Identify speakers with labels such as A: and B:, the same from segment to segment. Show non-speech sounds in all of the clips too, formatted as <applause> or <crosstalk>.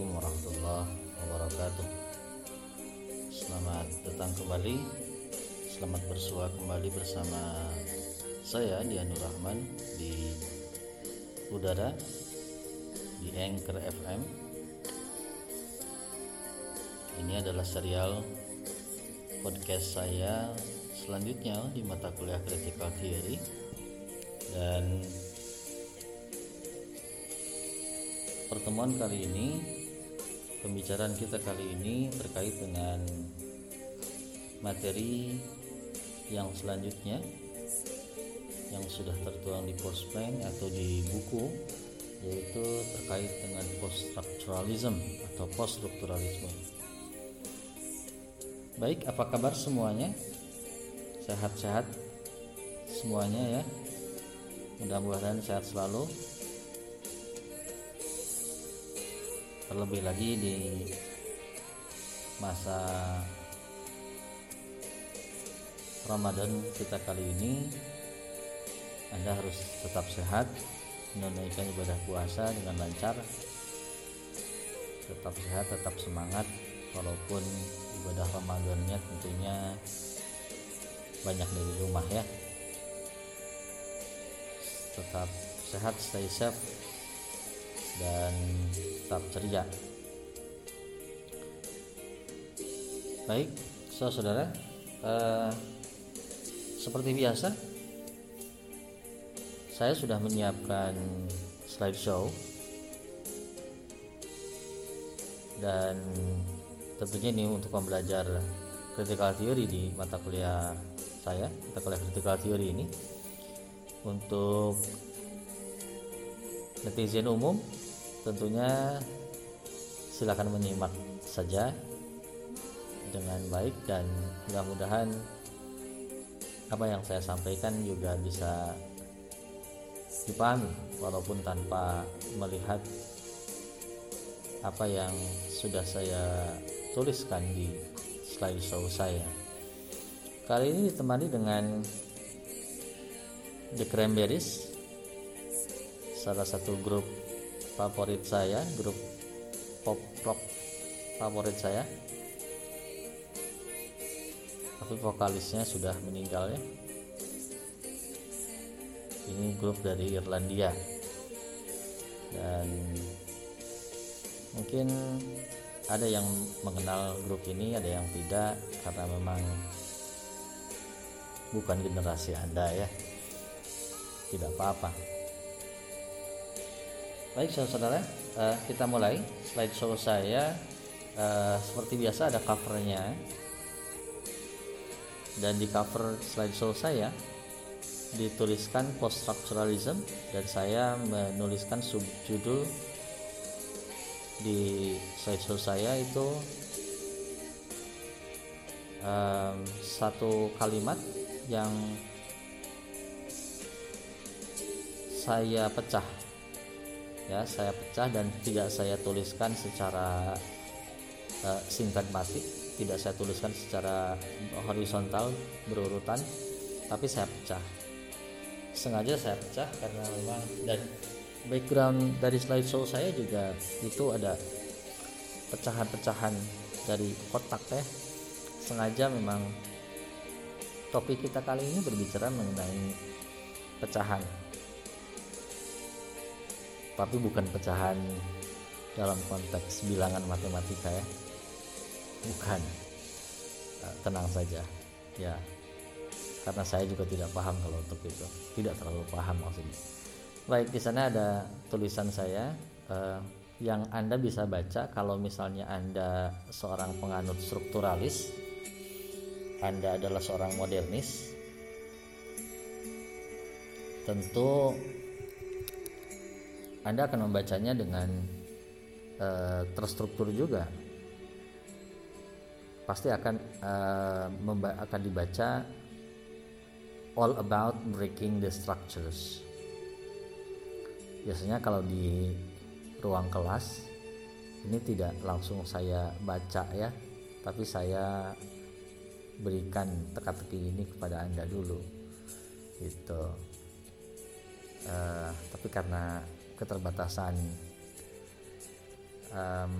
A: Assalamualaikum warahmatullahi wabarakatuh. Selamat datang kembali. Selamat bersua kembali bersama saya Dianur Rahman di udara di Anchor FM Ini adalah serial podcast saya selanjutnya di mata kuliah Critical Theory. Dan pertemuan kali ini pembicaraan kita kali ini terkait dengan materi yang selanjutnya yang sudah tertuang di postplan atau di buku yaitu terkait dengan post structuralism atau post strukturalisme baik apa kabar semuanya? Sehat-sehat semuanya ya. Mudah-mudahan sehat selalu terlebih lagi di masa Ramadan kita kali ini Anda harus tetap sehat menunaikan ibadah puasa dengan lancar tetap sehat tetap semangat walaupun ibadah Ramadannya tentunya banyak dari rumah ya. Tetap sehat stay safe dan tetap ceria. Baik, saudara, uh, seperti biasa, saya sudah menyiapkan slideshow dan tentunya ini untuk pembelajar critical theory di mata kuliah saya, mata kuliah critical theory ini untuk netizen umum tentunya silakan menyimak saja dengan baik dan mudah-mudahan apa yang saya sampaikan juga bisa dipahami walaupun tanpa melihat apa yang sudah saya tuliskan di slideshow saya. Kali ini ditemani dengan The Cranberries, salah satu grup favorit saya grup pop rock favorit saya. Tapi vokalisnya sudah meninggal ya. Ini grup dari Irlandia. Dan mungkin ada yang mengenal grup ini ada yang tidak karena memang bukan generasi anda ya. Tidak apa-apa Baik saudara, uh, kita mulai slideshow saya. Uh, seperti biasa ada covernya dan di cover slideshow saya dituliskan post structuralism dan saya menuliskan subjudul di slideshow saya itu um, satu kalimat yang saya pecah ya saya pecah dan tidak saya tuliskan secara uh, sintakmatik tidak saya tuliskan secara horizontal berurutan tapi saya pecah. Sengaja saya pecah karena memang dan background dari slideshow saya juga itu ada pecahan-pecahan dari kotak ya. Sengaja memang topik kita kali ini berbicara mengenai pecahan tapi bukan pecahan dalam konteks bilangan matematika ya. Bukan. Nah, tenang saja. Ya. Karena saya juga tidak paham kalau untuk itu. Tidak terlalu paham maksudnya. Baik di sana ada tulisan saya eh, yang anda bisa baca kalau misalnya anda seorang penganut strukturalis anda adalah seorang modernis tentu anda akan membacanya dengan uh, terstruktur juga. Pasti akan uh, akan dibaca all about breaking the structures. Biasanya kalau di ruang kelas ini tidak langsung saya baca ya, tapi saya berikan teka-teki ini kepada anda dulu, gitu. Uh, tapi karena keterbatasan um,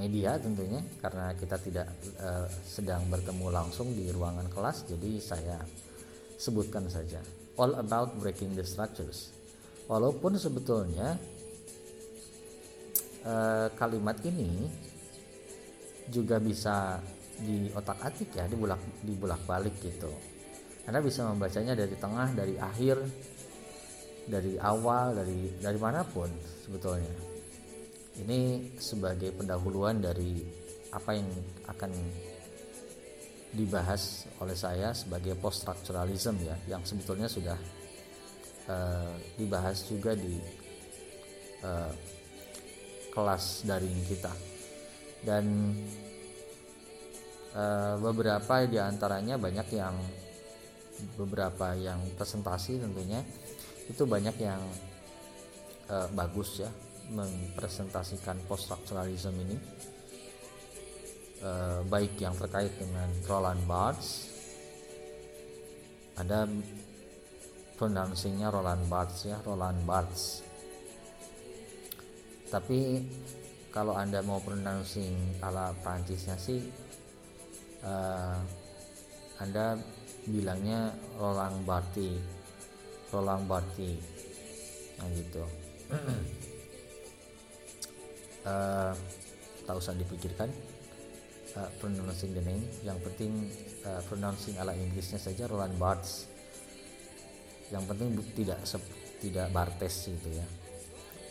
A: media tentunya karena kita tidak uh, sedang bertemu langsung di ruangan kelas jadi saya sebutkan saja. All about breaking the structures. Walaupun sebetulnya uh, kalimat ini juga bisa di otak atik ya dibulak dibulak balik gitu. Anda bisa membacanya dari tengah dari akhir dari awal dari dari mana pun sebetulnya. Ini sebagai pendahuluan dari apa yang akan dibahas oleh saya sebagai post structuralism ya yang sebetulnya sudah uh, dibahas juga di uh, kelas daring kita. Dan uh, beberapa di antaranya banyak yang beberapa yang presentasi tentunya itu banyak yang uh, bagus ya mempresentasikan post structuralism ini. Uh, baik yang terkait dengan Roland Barthes. Ada pronouncingnya Roland Barthes ya Roland Barthes. Tapi kalau anda mau pronouncing ala Prancisnya sih uh, anda bilangnya Roland Barthes Roland Barthes nah gitu. Uh, <clears throat> tak usah dipikirkan. Uh, pronouncing the name. Yang penting uh, pronouncing ala Inggrisnya saja Roland Barthes. Yang penting tidak tidak Bartes gitu ya.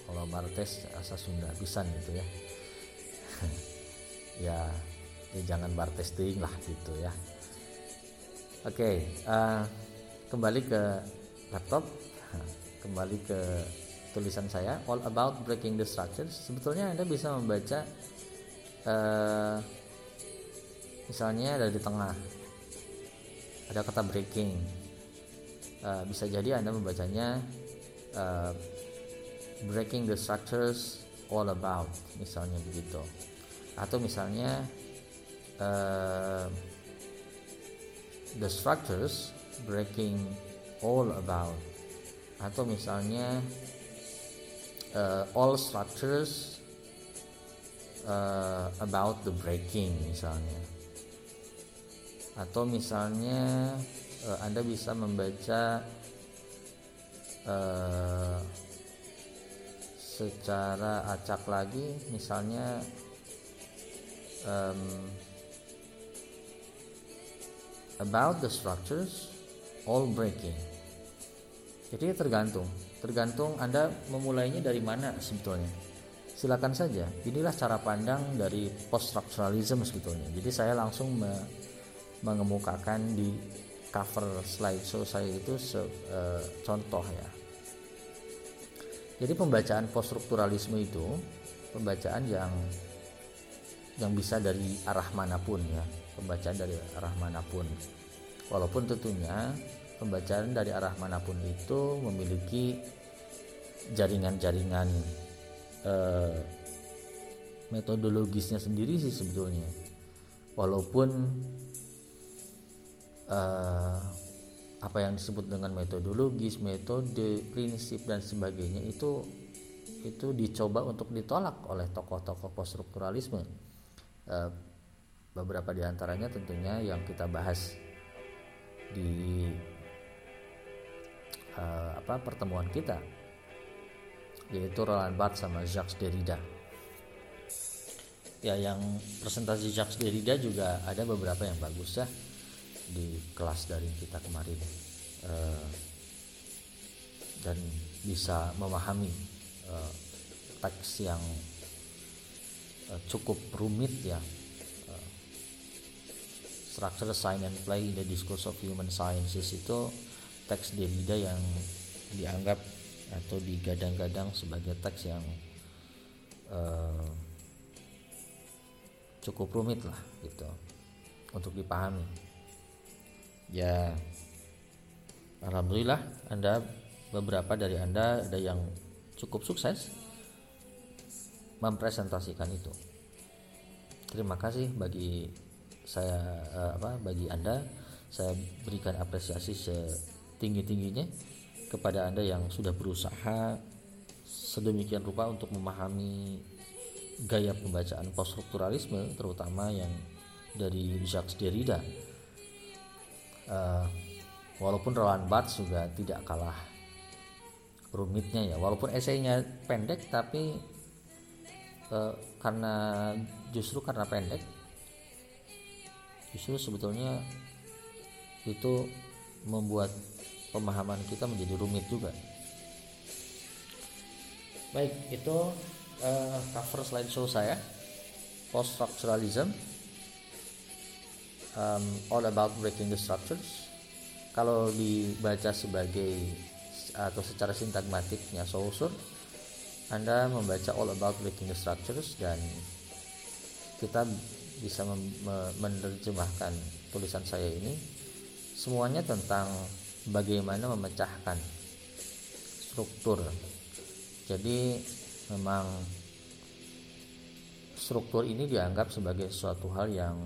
A: Kalau Bartes asa Sunda pisan gitu ya. <laughs> Ya ya jangan Bartes ting lah gitu ya. Oke okay, uh, kembali ke laptop. <laughs> Kembali ke tulisan saya all about breaking the structures. Sebetulnya anda bisa membaca uh, misalnya ada di tengah ada kata breaking. Uh, bisa jadi anda membacanya uh, breaking the structures all about misalnya begitu. Atau misalnya uh, the structures breaking all about. Atau misalnya uh, all structures uh, about the breaking misalnya. Atau misalnya uh, Anda bisa membaca uh, secara acak lagi misalnya um, about the structures all breaking jadi tergantung. Tergantung Anda memulainya dari mana sebetulnya. Silakan saja. Inilah cara pandang dari post structuralism sebetulnya. Jadi saya langsung me mengemukakan di cover slide show saya itu se e, contoh ya. Jadi pembacaan post strukturalisme itu pembacaan yang yang bisa dari arah mana pun ya. Pembacaan dari arah mana pun. Walaupun tentunya pembacaan dari arah mana pun itu memiliki jaringan-jaringan eh, metodologisnya sendiri sih sebetulnya walaupun eh, apa yang disebut dengan metodologis, metode, prinsip dan sebagainya itu itu dicoba untuk ditolak oleh tokoh-tokoh poststrukturalisme. Eh, beberapa di antaranya tentunya yang kita bahas di uh, apa pertemuan kita yaitu Roland Barthes sama Jacques Derrida. Ya yang presentasi Jacques Derrida juga ada beberapa yang bagus ya di kelas dari kita kemarin. Uh, dan bisa memahami uh, teks yang uh, cukup rumit ya. Structure sign and play in the discourse of human sciences itu teks Derrida yang dianggap atau digadang-gadang sebagai teks yang uh, cukup rumit lah gitu untuk dipahami. Ya alhamdulillah anda beberapa dari anda ada yang cukup sukses mempresentasikan itu. Terima kasih bagi saya uh, apa bagi anda. Saya berikan apresiasi se tinggi-tingginya kepada Anda yang sudah berusaha sedemikian rupa untuk memahami gaya pembacaan poststrukturalisme terutama yang dari Jacques Derrida. Uh, walaupun Roland Barthes juga tidak kalah rumitnya ya walaupun esainya pendek tapi uh, karena justru karena pendek justru sebetulnya itu membuat pemahaman kita menjadi rumit juga. Baik itu uh, cover slideshow saya. Post structuralism um, all about breaking the structures. Kalau dibaca sebagai atau secara sintagmatiknya Saussure Anda membaca all about breaking the structures dan kita bisa menerjemahkan tulisan saya ini. Semuanya tentang bagaimana memecahkan struktur. Jadi memang struktur ini dianggap sebagai suatu hal yang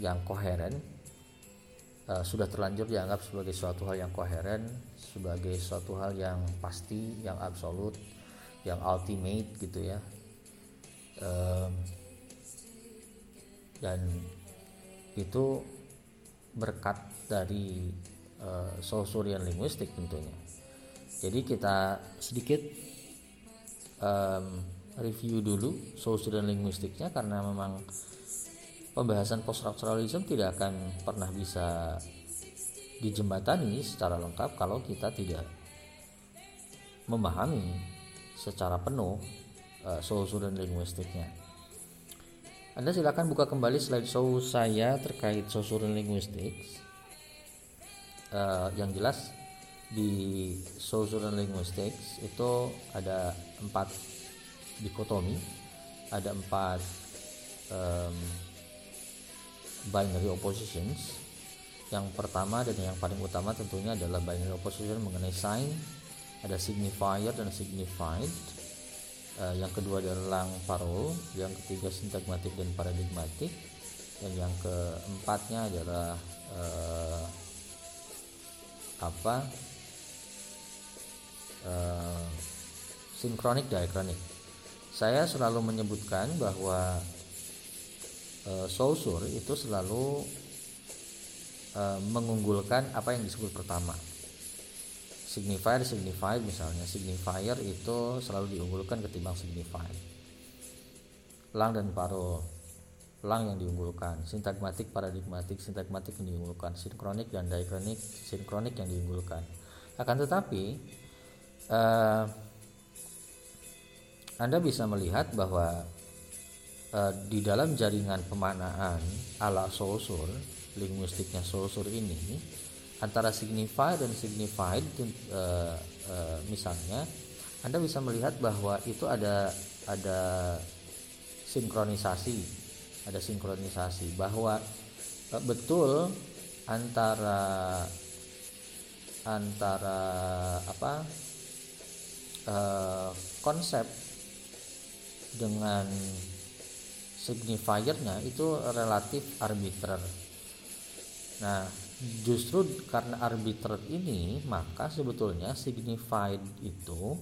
A: yang koheren. Uh, sudah terlanjur dianggap sebagai suatu hal yang koheren sebagai suatu hal yang pasti yang absolut yang ultimate gitu ya. Um, dan itu berkat dari uh, Sausurian linguistik tentunya jadi kita sedikit um, review dulu Sausurian linguistiknya karena memang pembahasan poststrukturalisme tidak akan pernah bisa dijembatani secara lengkap kalau kita tidak memahami secara penuh uh, dan linguistiknya. Anda silakan buka kembali slide show saya terkait dan linguistik. Uh, yang jelas di dan linguistik itu ada empat dikotomi, ada empat um, binary oppositions. Yang pertama dan yang paling utama tentunya adalah binary opposition mengenai sign ada signifier dan signified. Uh, yang kedua adalah lang parol yang ketiga sintagmatik dan paradigmatik dan yang keempatnya adalah uh, apa uh, sinkronik diakronik saya selalu menyebutkan bahwa uh, Saussure itu selalu uh, mengunggulkan apa yang disebut pertama. Signifier signified misalnya. Signifier itu selalu diunggulkan ketimbang signified lang dan paro lang yang diunggulkan. Sintagmatik paradigmatik sintagmatik yang diunggulkan. Sinkronik dan diakronik sinkronik yang diunggulkan. Akan tetapi uh, anda bisa melihat bahwa uh, di dalam jaringan pemaknaan ala Saussure linguistiknya Saussure ini antara signify dan signified uh, uh, misalnya Anda bisa melihat bahwa itu ada ada sinkronisasi ada sinkronisasi bahwa uh, betul antara antara apa uh, konsep dengan signifiernya itu relatif arbiter. Nah, justru karena arbiter ini maka sebetulnya signified itu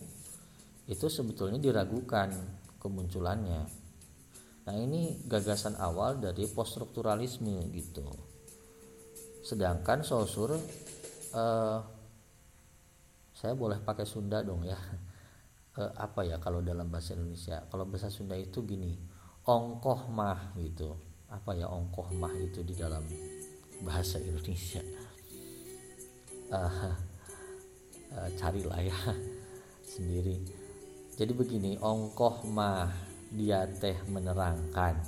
A: itu sebetulnya diragukan kemunculannya. Nah, ini gagasan awal dari poststrukturalisme gitu. Sedangkan Saussure eh, saya boleh pakai Sunda dong ya. <laughs> Eh, apa ya kalau dalam bahasa Indonesia? Kalau bahasa Sunda itu gini ongkoh mah gitu apa ya ongkoh mah itu di dalam bahasa Indonesia uh, <laughs> uh, carilah ya <laughs> sendiri jadi begini ongkoh mah dia teh menerangkan.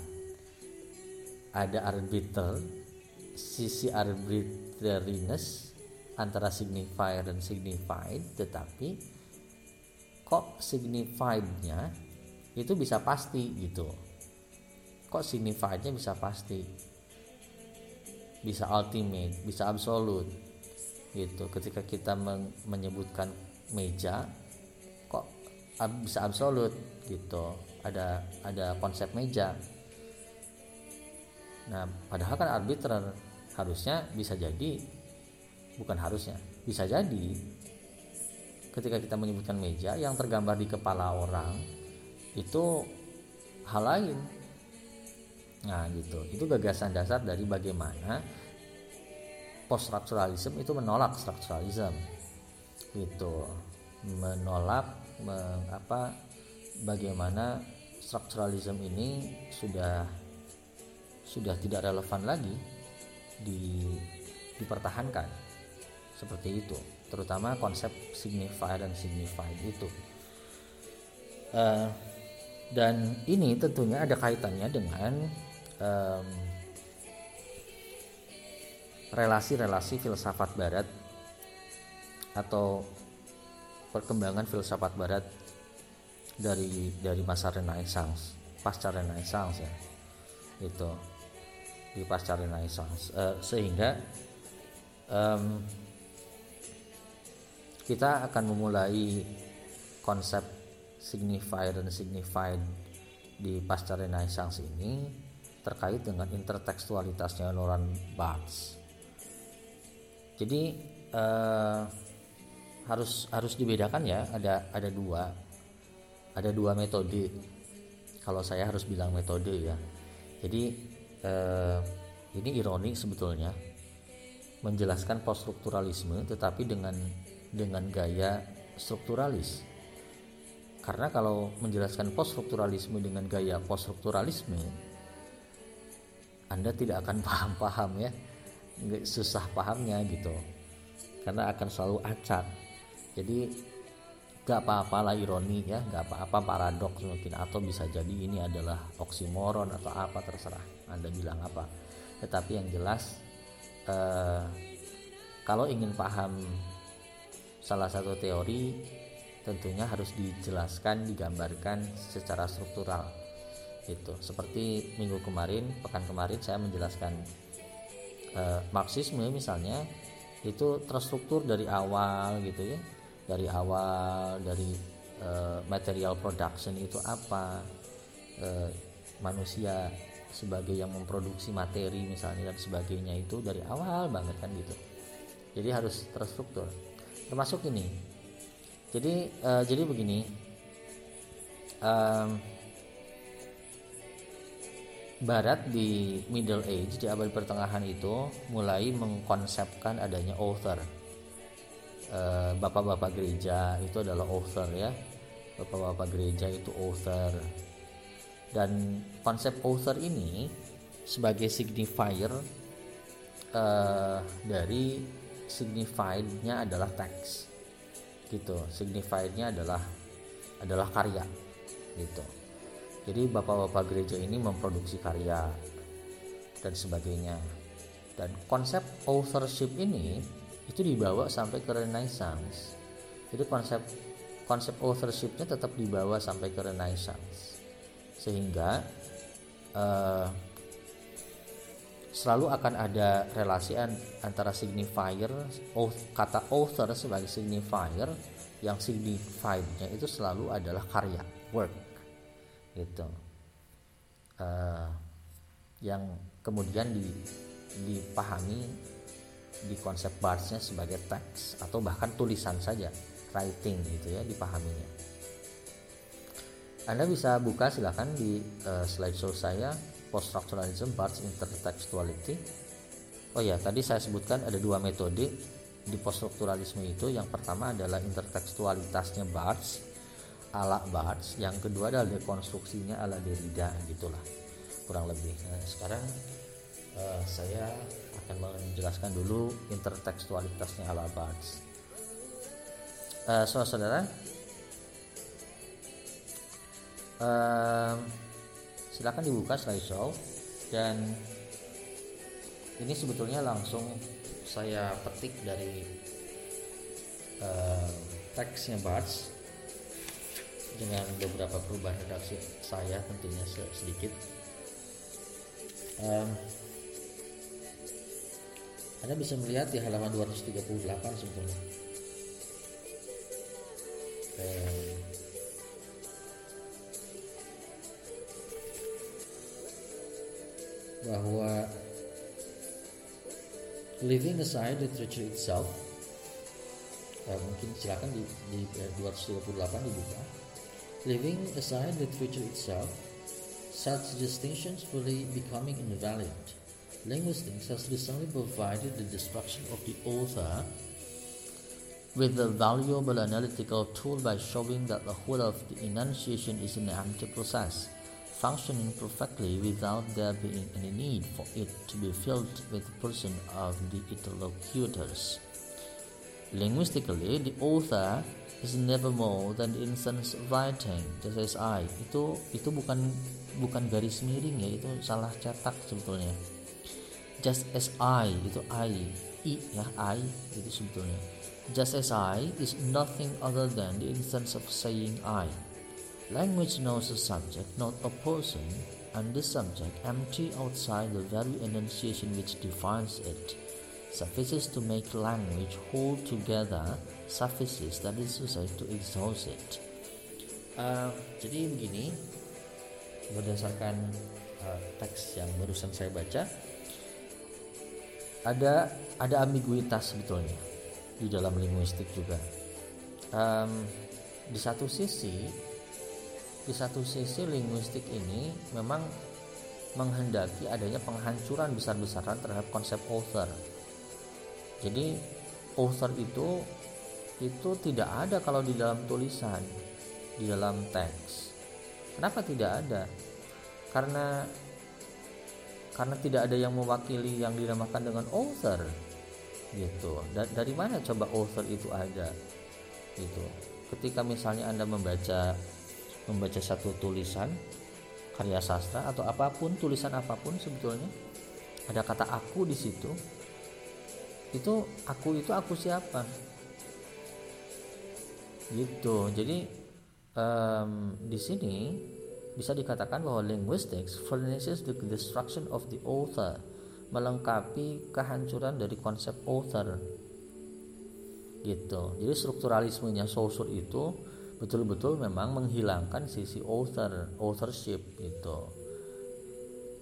A: Ada arbiter sisi arbitrariness antara signifier dan signified tetapi kok signifiednya itu bisa pasti gitu. Kok signifiednya bisa pasti? Bisa ultimate bisa absolute gitu. Ketika kita men menyebutkan meja kok bisa absolut gitu ada ada konsep meja. Nah padahal kan arbiter harusnya bisa jadi bukan harusnya bisa jadi ketika kita menyebutkan meja yang tergambar di kepala orang itu hal lain. Nah gitu. Itu gagasan dasar dari bagaimana post structuralism itu menolak structuralism. Gitu. Menolak mengapa bagaimana structuralism ini sudah sudah tidak relevan lagi di dipertahankan. Seperti itu terutama konsep signifier dan signified itu. Uh, dan ini tentunya ada kaitannya dengan relasi-relasi um, filsafat barat atau perkembangan filsafat barat dari dari masa renaissance pasca renaissance ya. Itu di pasca renaissance. Uh, sehingga um, kita akan memulai konsep signifier dan signified di pasca renaissance ini terkait dengan intertekstualitasnya Laurent Barthes. Jadi uh, harus harus dibedakan ya ada ada dua ada dua metode. Kalau saya harus bilang metode ya. Jadi uh, ini ironi sebetulnya. Menjelaskan poststrukturalisme tetapi dengan dengan gaya strukturalis. Karena kalau menjelaskan poststrukturalisme dengan gaya poststrukturalisme, Anda tidak akan <laughs> paham-paham ya, susah pahamnya gitu, karena akan selalu acak. Jadi gak apa-apa lah ironi ya, gak apa-apa paradoks mungkin. Atau bisa jadi ini adalah oksimoron atau apa terserah Anda bilang apa. Tetapi yang jelas eh, kalau ingin paham salah satu teori tentunya harus dijelaskan digambarkan secara struktural. Itu seperti minggu kemarin pekan kemarin saya menjelaskan eh, Marxisme misalnya itu terstruktur dari awal gitu ya dari awal dari eh, material production itu apa? Eh, manusia sebagai yang memproduksi materi misalnya dan sebagainya itu dari awal banget kan gitu. Jadi harus terstruktur. Termasuk ini. Jadi uh, jadi begini. Um, Barat di Middle Age di abad pertengahan itu mulai mengkonsepkan adanya author bapak-bapak gereja itu adalah author ya. Bapak-bapak gereja itu author. Dan konsep author ini sebagai signifier uh, dari signifiednya adalah teks gitu. Signifiednya adalah adalah karya gitu. Jadi bapak-bapak gereja ini memproduksi karya dan sebagainya. Dan konsep authorship ini itu dibawa sampai ke Renaissance. Jadi konsep konsep authorshipnya tetap dibawa sampai ke Renaissance. Sehingga uh, selalu akan ada relasi antara signifier kata author sebagai signifier yang signifiednya itu selalu adalah karya work. Gitu. Uh, yang kemudian di, dipahami di konsep barsnya sebagai teks atau bahkan tulisan saja writing gitu ya dipahaminya. Anda bisa buka silahkan di uh, slideshow saya post-structuralism Barthes intertextuality. Oh ya tadi saya sebutkan ada dua metode. Di post-strukturalisme itu yang pertama adalah intertekstualitasnya Barthes ala Barthes yang kedua adalah dekonstruksinya ala Derrida gitulah kurang lebih. Nah, sekarang uh, saya akan menjelaskan dulu intertekstualitasnya ala uh, saudara-saudara uh, silahkan dibuka slideshow dan ini sebetulnya langsung saya petik dari uh, teksnya Barts dengan beberapa perubahan redaksi saya tentunya sedikit um, Anda bisa melihat di halaman 238 sebetulnya. Um, bahwa leaving aside literature itself eh, mungkin silakan di, di eh, 228 dibuka. Living aside literature itself such distinctions fully becoming invalid linguistics has recently provided the destruction of the author with a valuable analytical tool by showing that the whole of the enunciation is an empty process functioning perfectly without there being any need for it to be filled with the person of the interlocutors. Linguistically, the author is never more than the instance writing, just as I. Itu itu bukan bukan garis miring ya, itu salah cetak sebetulnya. Just as I itu I, i ya I itu sebetulnya. Just as I is nothing other than the instance of saying I. Language knows a subject, not a person, and this subject, empty outside the very enunciation which defines it, suffices to make language hold together, suffices that is to say to exhaust it. Uh, jadi begini, berdasarkan uh, teks yang barusan saya baca, ada ada ambiguitas sebetulnya di dalam linguistik juga. Um, di satu sisi di satu sisi linguistik ini memang menghendaki adanya penghancuran besar-besaran terhadap konsep author. Jadi author itu itu tidak ada kalau di dalam tulisan, di dalam teks. Kenapa tidak ada? Karena karena tidak ada yang mewakili yang dinamakan dengan author gitu. Da dari mana coba author itu ada? Gitu. Ketika misalnya Anda membaca membaca satu tulisan karya sastra atau apa pun tulisan apa pun sebetulnya ada kata aku di situ itu aku itu aku siapa gitu jadi um, di sini bisa dikatakan bahwa linguistics furnishes the destruction of the author melengkapi kehancuran dari konsep author. Gitu. Jadi strukturalismenya Saussure itu betul-betul memang menghilangkan sisi author authorship gitu.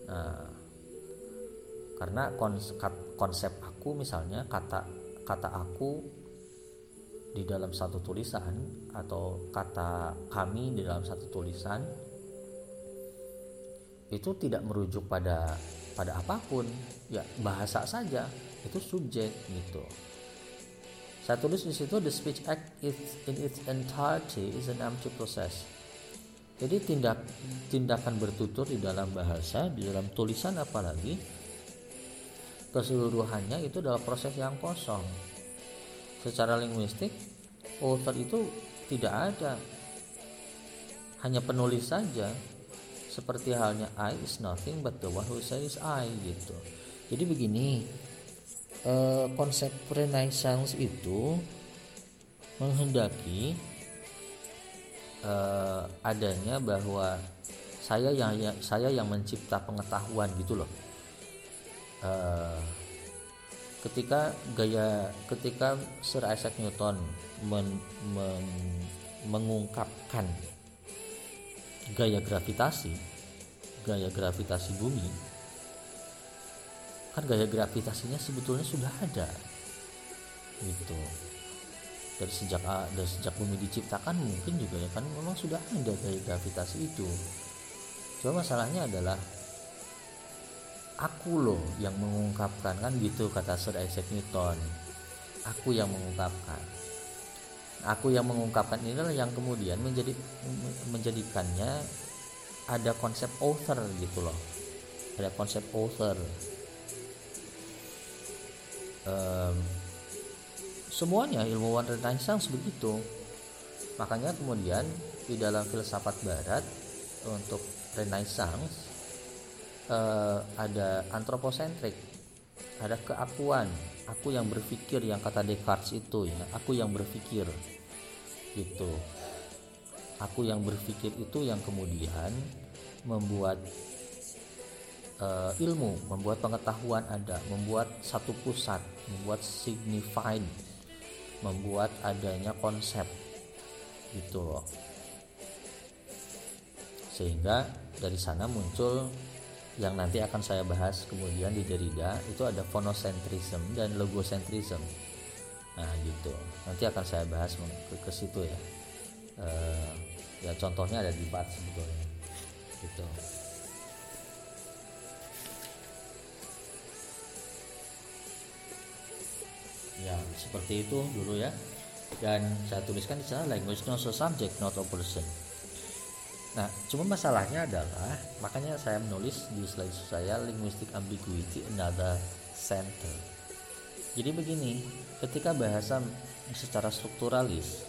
A: Nah karena konsep, aku misalnya kata kata aku di dalam satu tulisan atau kata kami di dalam satu tulisan itu tidak merujuk pada pada apa pun ya bahasa saja itu subjek gitu saya tulis di situ the speech act is in its entirety is an empty process. Jadi tindak tindakan bertutur di dalam bahasa, di dalam tulisan apalagi keseluruhannya itu adalah proses yang kosong. Secara linguistik, author itu tidak ada. Hanya penulis saja. Seperti halnya I is nothing but the one who says I gitu. Jadi begini, eh, konsep Renaissance itu menghendaki eh, adanya bahwa saya yang, saya yang mencipta pengetahuan gitu loh. Eh, ketika gaya ketika Sir Isaac Newton men, men, mengungkapkan gaya gravitasi, gaya gravitasi bumi. Kan gaya gravitasinya sebetulnya sudah ada. Gitu. Dari sejak dari sejak bumi diciptakan mungkin juga ya kan memang sudah ada gaya gravitasi itu. Cuma masalahnya adalah aku loh yang mengungkapkan kan gitu kata Sir Isaac Newton. Aku yang mengungkapkan aku yang mengungkapkan inilah yang kemudian menjadi menjadikannya ada konsep author gitu loh. Ada konsep author. Um, semuanya ilmuwan Renaissance begitu. Makanya kemudian di dalam filsafat Barat untuk Renaissance uh, ada antroposentrik ada keakuan. Aku yang berpikir yang kata Descartes itu ya aku yang berpikir gitu aku yang berpikir itu yang kemudian membuat uh, ilmu, membuat pengetahuan ada, membuat satu pusat, membuat signified, membuat adanya konsep gitu loh. Sehingga dari sana muncul yang nanti akan saya bahas kemudian di Derrida itu ada phonosentrism dan logocentrism. nah gitu nanti akan saya bahas ke, ke situ ya. Uh, ya contohnya ada di part sebetulnya. Gitu. Ya seperti itu dulu ya. Dan saya tuliskan di sana language not a subject not a nah cuma masalahnya adalah makanya saya menulis di slide saya linguistic ambiguity another center. Jadi begini ketika bahasa secara strukturalis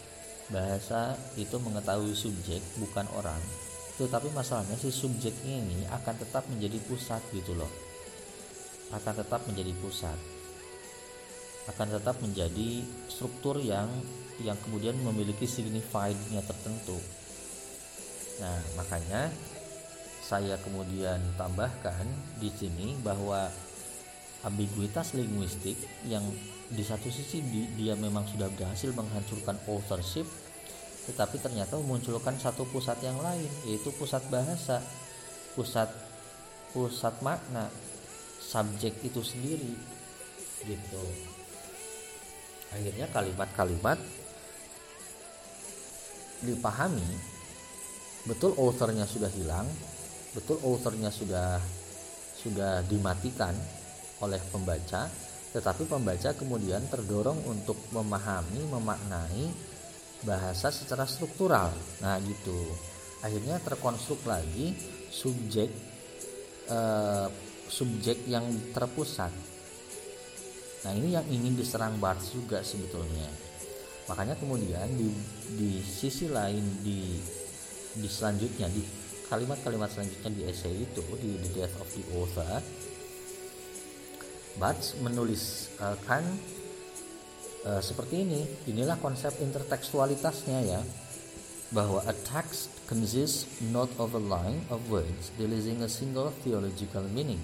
A: bahasa itu mengetahui subjek bukan orang. Tetapi masalahnya si subjeknya ini akan tetap menjadi pusat gitu loh. Akan tetap menjadi pusat. Akan tetap menjadi struktur yang yang kemudian memiliki signifiednya tertentu. Nah, makanya saya kemudian tambahkan di sini bahwa ambiguitas linguistik yang di satu sisi di, dia memang sudah berhasil menghancurkan authorship tetapi ternyata memunculkan satu pusat yang lain yaitu pusat bahasa pusat pusat makna subjek itu sendiri gitu. Akhirnya kalimat-kalimat dipahami betul authornya sudah hilang betul authornya sudah sudah dimatikan oleh pembaca tetapi pembaca kemudian terdorong untuk memahami memaknai bahasa secara struktural. Nah gitu. Akhirnya terkonstruk lagi subjek eh, subjek yang terpusat. Nah ini yang ingin diserang Barthes juga sebetulnya. Makanya kemudian di, di sisi lain di di selanjutnya di kalimat-kalimat selanjutnya di essay itu di The Death of the Author, Barthes menuliskan uh, seperti ini. Inilah konsep intertekstualitasnya ya bahwa a text consists not of a line of words releasing a single theological meaning,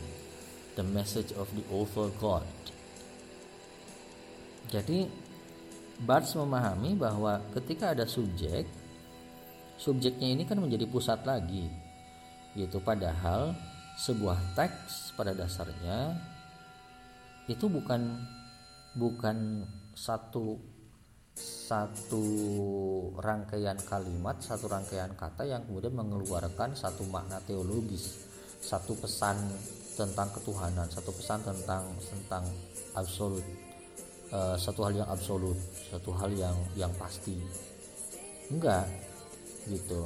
A: the message of the author God jadi Barthes memahami bahwa ketika ada subjek, subjeknya ini kan menjadi pusat lagi. Gitu padahal sebuah teks pada dasarnya itu bukan bukan satu satu rangkaian kalimat, satu rangkaian kata yang kemudian mengeluarkan satu makna teologis, satu pesan tentang ketuhanan, satu pesan tentang tentang absolut uh, satu hal yang absolut satu hal yang yang pasti. Enggak gitu.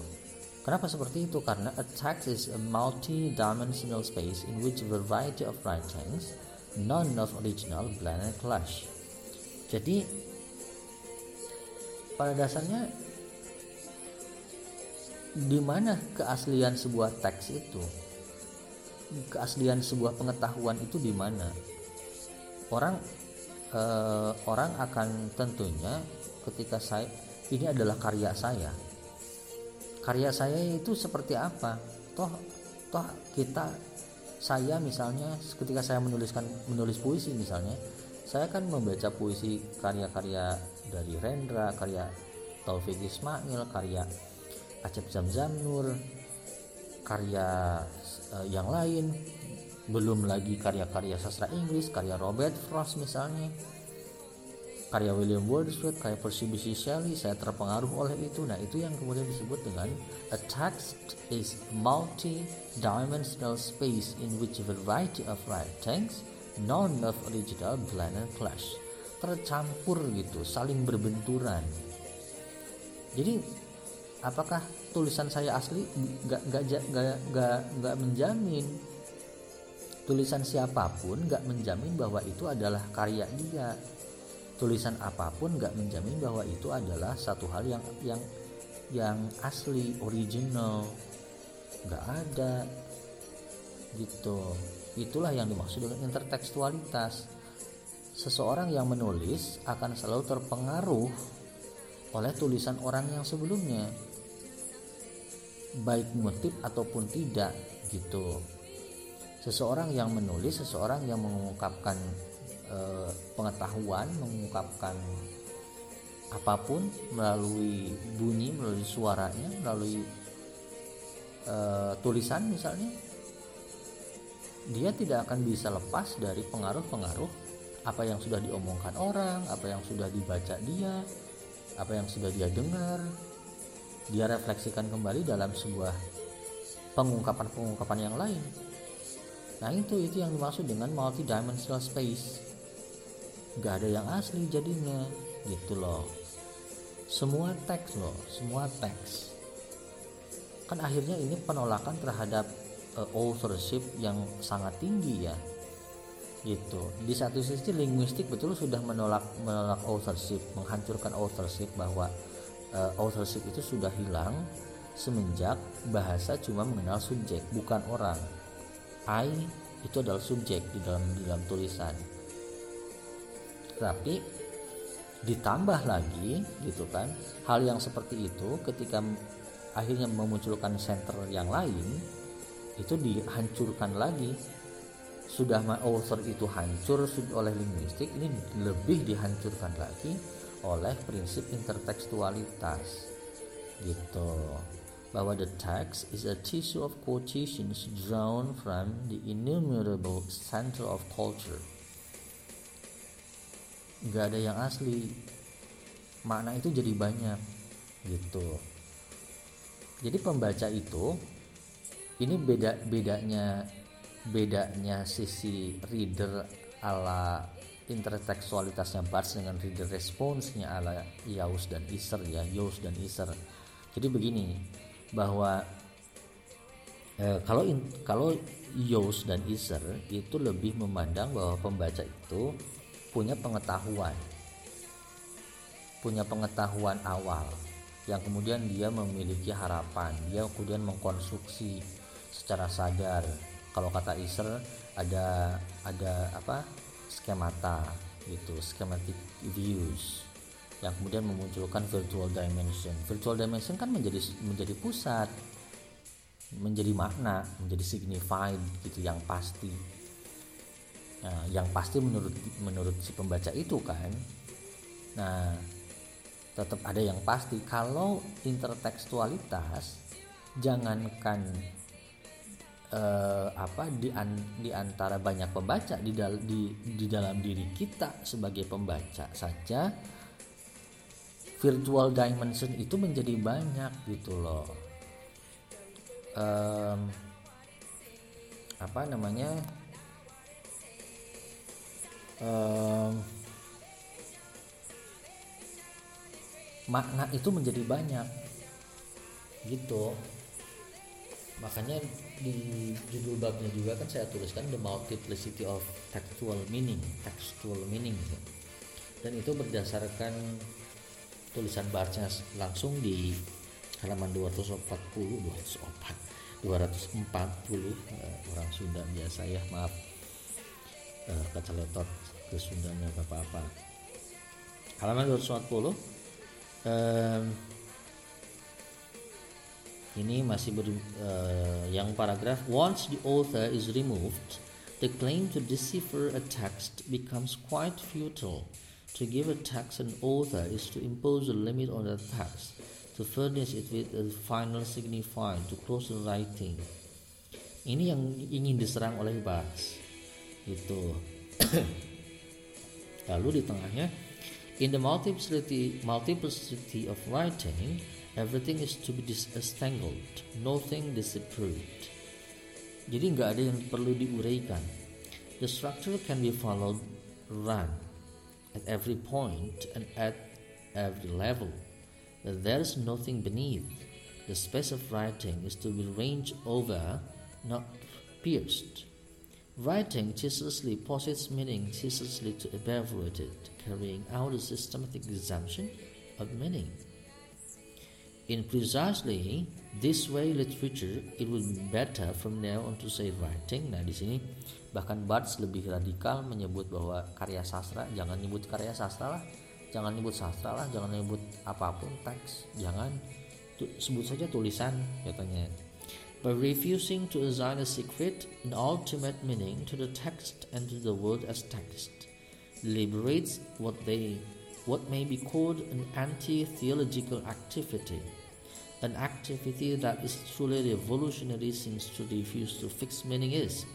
A: Kenapa seperti itu? Karena a text is a multi-dimensional space in which a variety of writings none of original and clash. Jadi pada dasarnya di mana keaslian sebuah teks itu keaslian sebuah pengetahuan itu di mana? Orang eh, orang akan tentunya ketika saya ini adalah karya saya. Karya saya itu seperti apa? Toh toh kita saya misalnya ketika saya menuliskan menulis puisi misalnya saya kan membaca puisi karya-karya dari Rendra karya Taufik Ismail karya Acep Zamzam Nur karya uh, yang lain. Belum lagi karya-karya sastra Inggris karya Robert Frost misalnya karya William Wordsworth karya Percy Bysshe Shelley saya terpengaruh oleh itu. Nah itu yang kemudian disebut dengan a text is multi-dimensional space in which a variety of writings none of original blend and clash tercampur gitu saling berbenturan. Jadi apakah tulisan saya asli? Nggak nggak nggak nggak menjamin. Tulisan siapa pun gak menjamin bahwa itu adalah karya dia tulisan apa pun gak menjamin bahwa itu adalah satu hal yang yang yang asli original. Gak ada. Gitu. Itulah yang dimaksud dengan intertekstualitas. Seseorang yang menulis akan selalu terpengaruh oleh tulisan orang yang sebelumnya. Baik motif ataupun tidak gitu. Seseorang yang menulis seseorang yang mengungkapkan e, pengetahuan mengungkapkan apa pun melalui bunyi melalui suaranya melalui e, tulisan misalnya dia tidak akan bisa lepas dari pengaruh-pengaruh apa yang sudah diomongkan orang apa yang sudah dibaca dia apa yang sudah dia dengar. Dia refleksikan kembali dalam sebuah pengungkapan-pengungkapan yang lain. Nah itu itu yang dimaksud dengan multidimensional space gak ada yang asli jadinya. Gitu loh. Semua teks loh semua teks. Kan akhirnya ini penolakan terhadap uh, authorship yang sangat tinggi ya. Gitu. Di satu sisi linguistik betul sudah menolak menolak authorship menghancurkan authorship bahwa uh, authorship itu sudah hilang semenjak bahasa cuma mengenal subjek bukan orang. I itu adalah subjek di dalam di dalam tulisan tapi ditambah lagi gitu kan hal yang seperti itu ketika akhirnya memunculkan center yang lain itu dihancurkan lagi. Sudah author itu hancur oleh linguistik ini lebih dihancurkan lagi oleh prinsip intertekstualitas. Gitu. Bahwa the text is a tissue of quotations drawn from the innumerable center of culture nggak ada yang asli. Makna itu jadi banyak gitu. Jadi pembaca itu ini beda bedanya bedanya sisi reader ala intertekstualitasnya Barthes dengan reader responsnya ala Yaus dan Iser ya Yaus dan Iser jadi begini bahwa eh, kalau in, kalau Yaus dan Iser itu lebih memandang bahwa pembaca itu punya pengetahuan punya pengetahuan awal yang kemudian dia memiliki harapan dia kemudian mengkonstruksi secara sadar. Kalau kata Iser ada ada apa? Skemata gitu schematic views yang kemudian memunculkan virtual dimension. Virtual dimension kan menjadi menjadi pusat menjadi makna menjadi signified gitu yang pasti nah, yang pasti menurut menurut si pembaca itu kan nah tetap ada yang pasti kalau intertekstualitas jangankan eh, apa di, an, di antara banyak pembaca di, dal, di di dalam diri kita sebagai pembaca saja virtual dimension itu menjadi banyak gitu loh. Um, apa namanya um, makna itu menjadi banyak gitu makanya di judul babnya juga kan saya tuliskan the multiplicity of textual meaning textual meaning gitu. dan itu berdasarkan tulisan Barca langsung di halaman 240 204 240 uh, orang Sunda biasa ya maaf uh, keceletot ke Sundanya apa-apa halaman 240 um, ini masih ber, uh, yang paragraf once the author is removed the claim to decipher a text becomes quite futile. To give a text an author is to impose a limit on the text. To furnish it with a final signifier to close the writing. Ini yang ingin diserang oleh Barthes itu <clears throat> lalu di tengahnya In the multiplicity, multiplicity of writing, everything is to be disentangled, nothing disapproved. Jadi nggak ada yang perlu diuraikan. The structure can be followed, run at every point and at every level. There is nothing beneath. The space of writing is to be ranged over, not pierced. Writing ceaselessly posits meaning ceaselessly to evaluate it, carrying out a systematic exemption of meaning. In precisely this way literature, it will be better from now on to say writing. Nah di sini bahkan Barthes lebih radikal menyebut bahwa karya sastra jangan nyebut karya sastra lah, jangan nyebut sastra lah, jangan nyebut apa pun teks, jangan sebut saja tulisan katanya by refusing to assign a secret and ultimate meaning to the text and to the word as text, liberates what they what may be called an anti-theological activity, an activity that is truly revolutionary since to refuse to fix meaning is,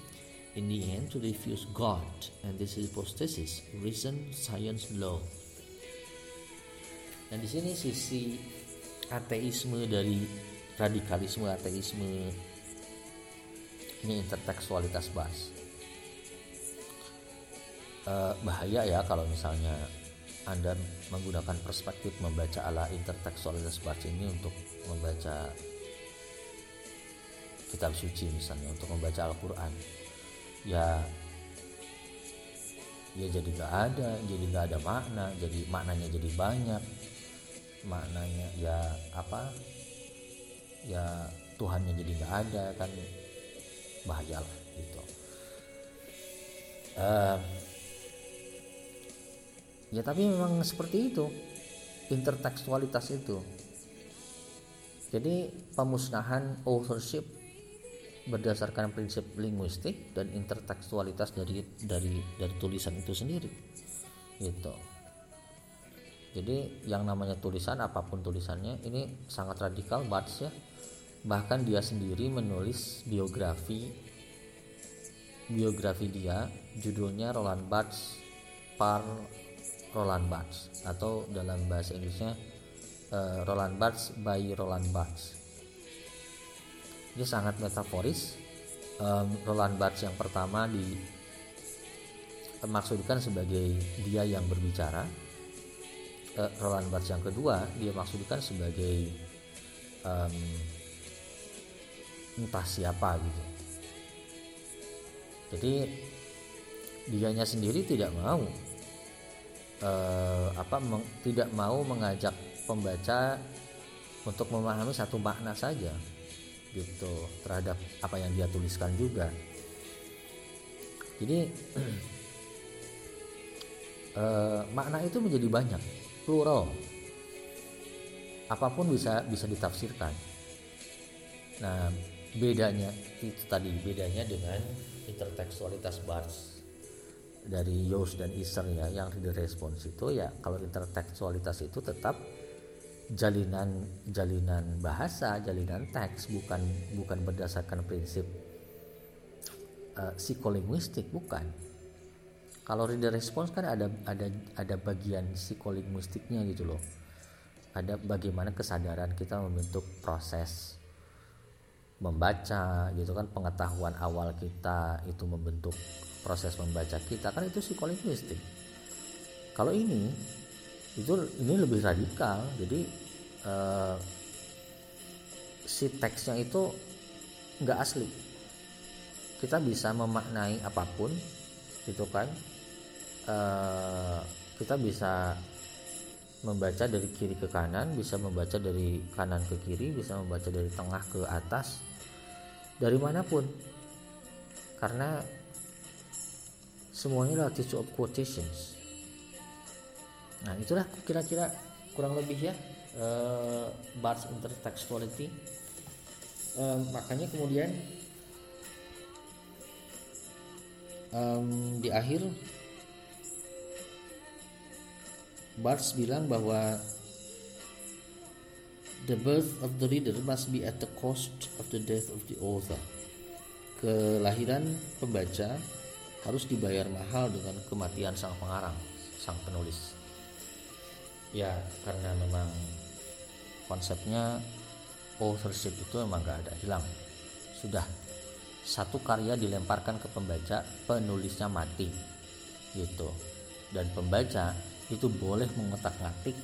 A: in the end to refuse God. And this hypothesis reason science law. Dan di sini sisi ateisme dari radikalisme ateisme. Ini intertekstualitas bahas. Uh, bahaya ya kalau misalnya anda menggunakan perspektif membaca ala intertekstualitas bahas ini untuk membaca kitab suci misalnya untuk membaca Al-Quran. Ya ya jadi nggak ada jadi nggak ada makna jadi maknanya jadi banyak. Maknanya ya apa ya Tuhannya jadi nggak ada kan bahaya lah gitu. Uh, ya tapi memang seperti itu intertekstualitas itu. Jadi pemusnahan authorship berdasarkan prinsip linguistik dan intertekstualitas dari dari dari tulisan itu sendiri gitu jadi yang namanya tulisan apa pun tulisannya ini sangat radikal Barthes ya. Bahkan dia sendiri menulis biografi biografi dia judulnya Roland Barthes par Roland Barthes atau dalam bahasa Inggrisnya uh, Roland Barthes by Roland Barthes dia sangat metaforis. Roland Barthes yang pertama di maksudkan sebagai dia yang berbicara uh, Roland Barthes yang kedua dia maksudkan sebagai um, entah siapa gitu. Jadi dianya sendiri tidak mau uh, apa meng, tidak mau mengajak pembaca untuk memahami satu makna saja gitu terhadap apa yang dia tuliskan juga. Jadi <clears throat> eh, makna itu menjadi banyak plural apa pun bisa bisa ditafsirkan nah bedanya itu tadi bedanya dengan intertekstualitas Barnes dari Yos dan Iser ya yang reader response itu ya kalau intertekstualitas itu tetap jalinan jalinan bahasa, jalinan teks bukan bukan berdasarkan prinsip uh, psikolinguistik bukan. Kalau reader response kan ada ada ada bagian psikolinguistiknya gitu loh. Ada bagaimana kesadaran kita membentuk proses membaca gitu kan pengetahuan awal kita itu membentuk proses membaca kita kan itu psikolinguistik. Kalau ini itu ini lebih radikal jadi uh, si teksnya itu nggak asli kita bisa memaknai apa pun gitu kan uh, kita bisa membaca dari kiri ke kanan bisa membaca dari kanan ke kiri bisa membaca dari tengah ke atas dari mana pun. Karena semuanya adalah tissue of quotations. Nah itulah kira-kira kurang lebih ya uh, Barthes intertextuality. Uh, makanya kemudian um, di akhir Barthes bilang bahwa the birth of the reader must be at the cost of the death of the author. Kelahiran pembaca harus dibayar mahal dengan kematian sang pengarang sang penulis. Ya karena memang konsepnya authorship itu memang gak ada hilang. Sudah satu karya dilemparkan ke pembaca penulisnya mati gitu. Dan pembaca itu boleh mengotak-ngatik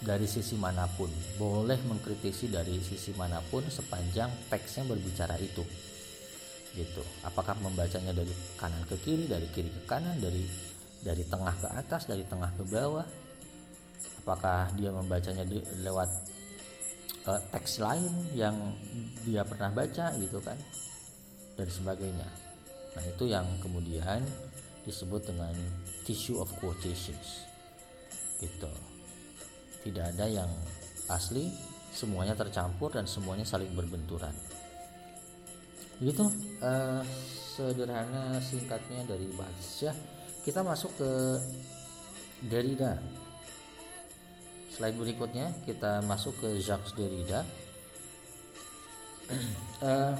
A: dari sisi mana pun boleh mengkritisi dari sisi mana pun sepanjang teksnya berbicara itu. Gitu. Apakah membacanya dari kanan ke kiri dari kiri ke kanan dari dari tengah ke atas dari tengah ke bawah? Apakah dia membacanya di, lewat uh, teks lain yang dia pernah baca gitu kan? Dan sebagainya. Nah itu yang kemudian disebut dengan tissue of quotations gitu. Tidak ada yang asli semuanya tercampur dan semuanya saling berbenturan. Gitu uh, sederhana singkatnya dari bahasa kita masuk ke Derrida. Slide berikutnya kita masuk ke Jacques Derrida. Uh,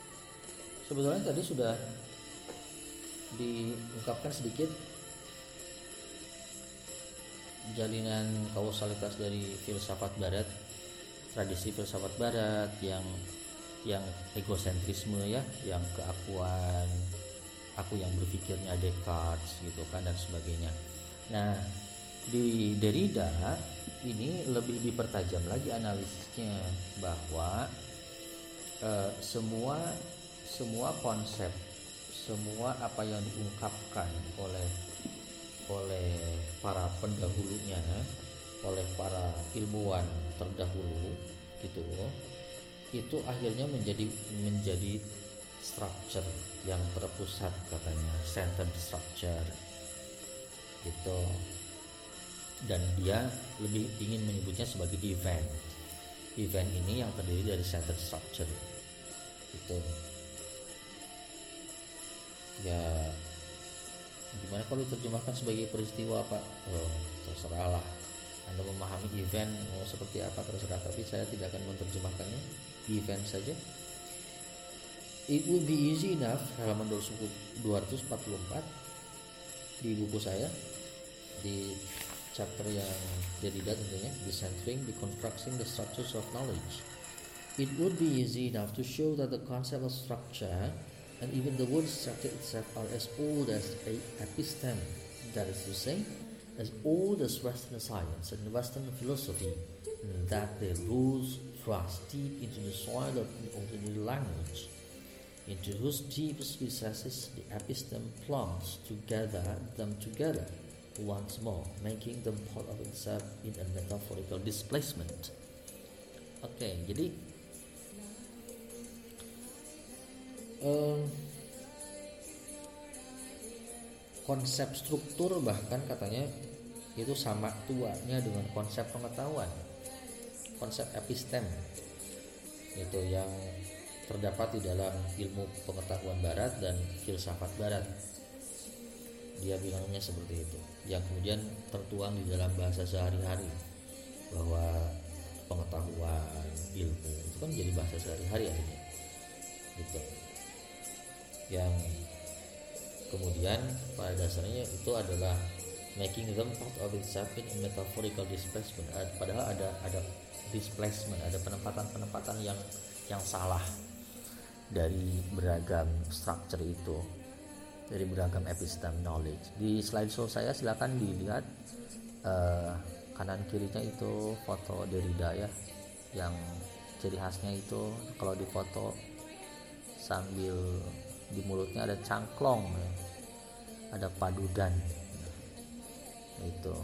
A: <clears throat> sebetulnya tadi sudah diungkapkan sedikit jalinan kausalitas dari filsafat barat tradisi filsafat barat yang yang egosentrisme ya yang keakuan aku yang berpikirnya Descartes gitu kan dan sebagainya. Nah di Derrida ini lebih dipertajam lagi analisisnya bahwa eh, semua semua konsep semua apa yang diungkapkan oleh oleh para pendahulunya oleh para ilmuwan terdahulu gitu. Itu akhirnya menjadi menjadi structure yang terpusat katanya. Center structure. Gitu. Dan dia lebih ingin menyebutnya sebagai event. Event ini yang terdiri dari center structure. Itu ya gimana kalau diterjemahkan sebagai peristiwa pak? Oh, terserah lah. Anda memahami event oh, seperti apa terserah. Tapi saya tidak akan menerjemahkannya. Event saja. It would be easy enough halaman 244 di buku saya di chapter yang jadi tentunya decentering deconstructing the structures of knowledge. It would be easy enough to show that the concept of structure and even the word structure itself are as old as a episteme, that is to say, as old as Western science and Western philosophy, that their roots thrust deep into the soil of the ordinary language, into whose deepest recesses the episteme plunges to gather them together once more, making them part of itself in a metaphorical displacement. Okay, jadi eh, konsep struktur bahkan katanya itu sama tuanya dengan konsep pengetahuan konsep epistem itu yang terdapat di dalam ilmu pengetahuan barat dan filsafat barat. Dia bilangnya seperti itu yang kemudian tertuang di dalam bahasa sehari-hari bahwa pengetahuan ilmu itu kan menjadi bahasa sehari-hari akhirnya gitu yang kemudian pada dasarnya itu adalah making them part of itself in metaphorical displacement. Padahal ada ada displacement ada penempatan-penempatan yang yang salah dari beragam structure itu dari beragam episteme knowledge. Di slide show saya silakan dilihat uh, kanan kirinya itu foto Derrida ya yang ciri khasnya itu kalau di foto sambil di mulutnya ada cangklong ya. ada padudan. Itu.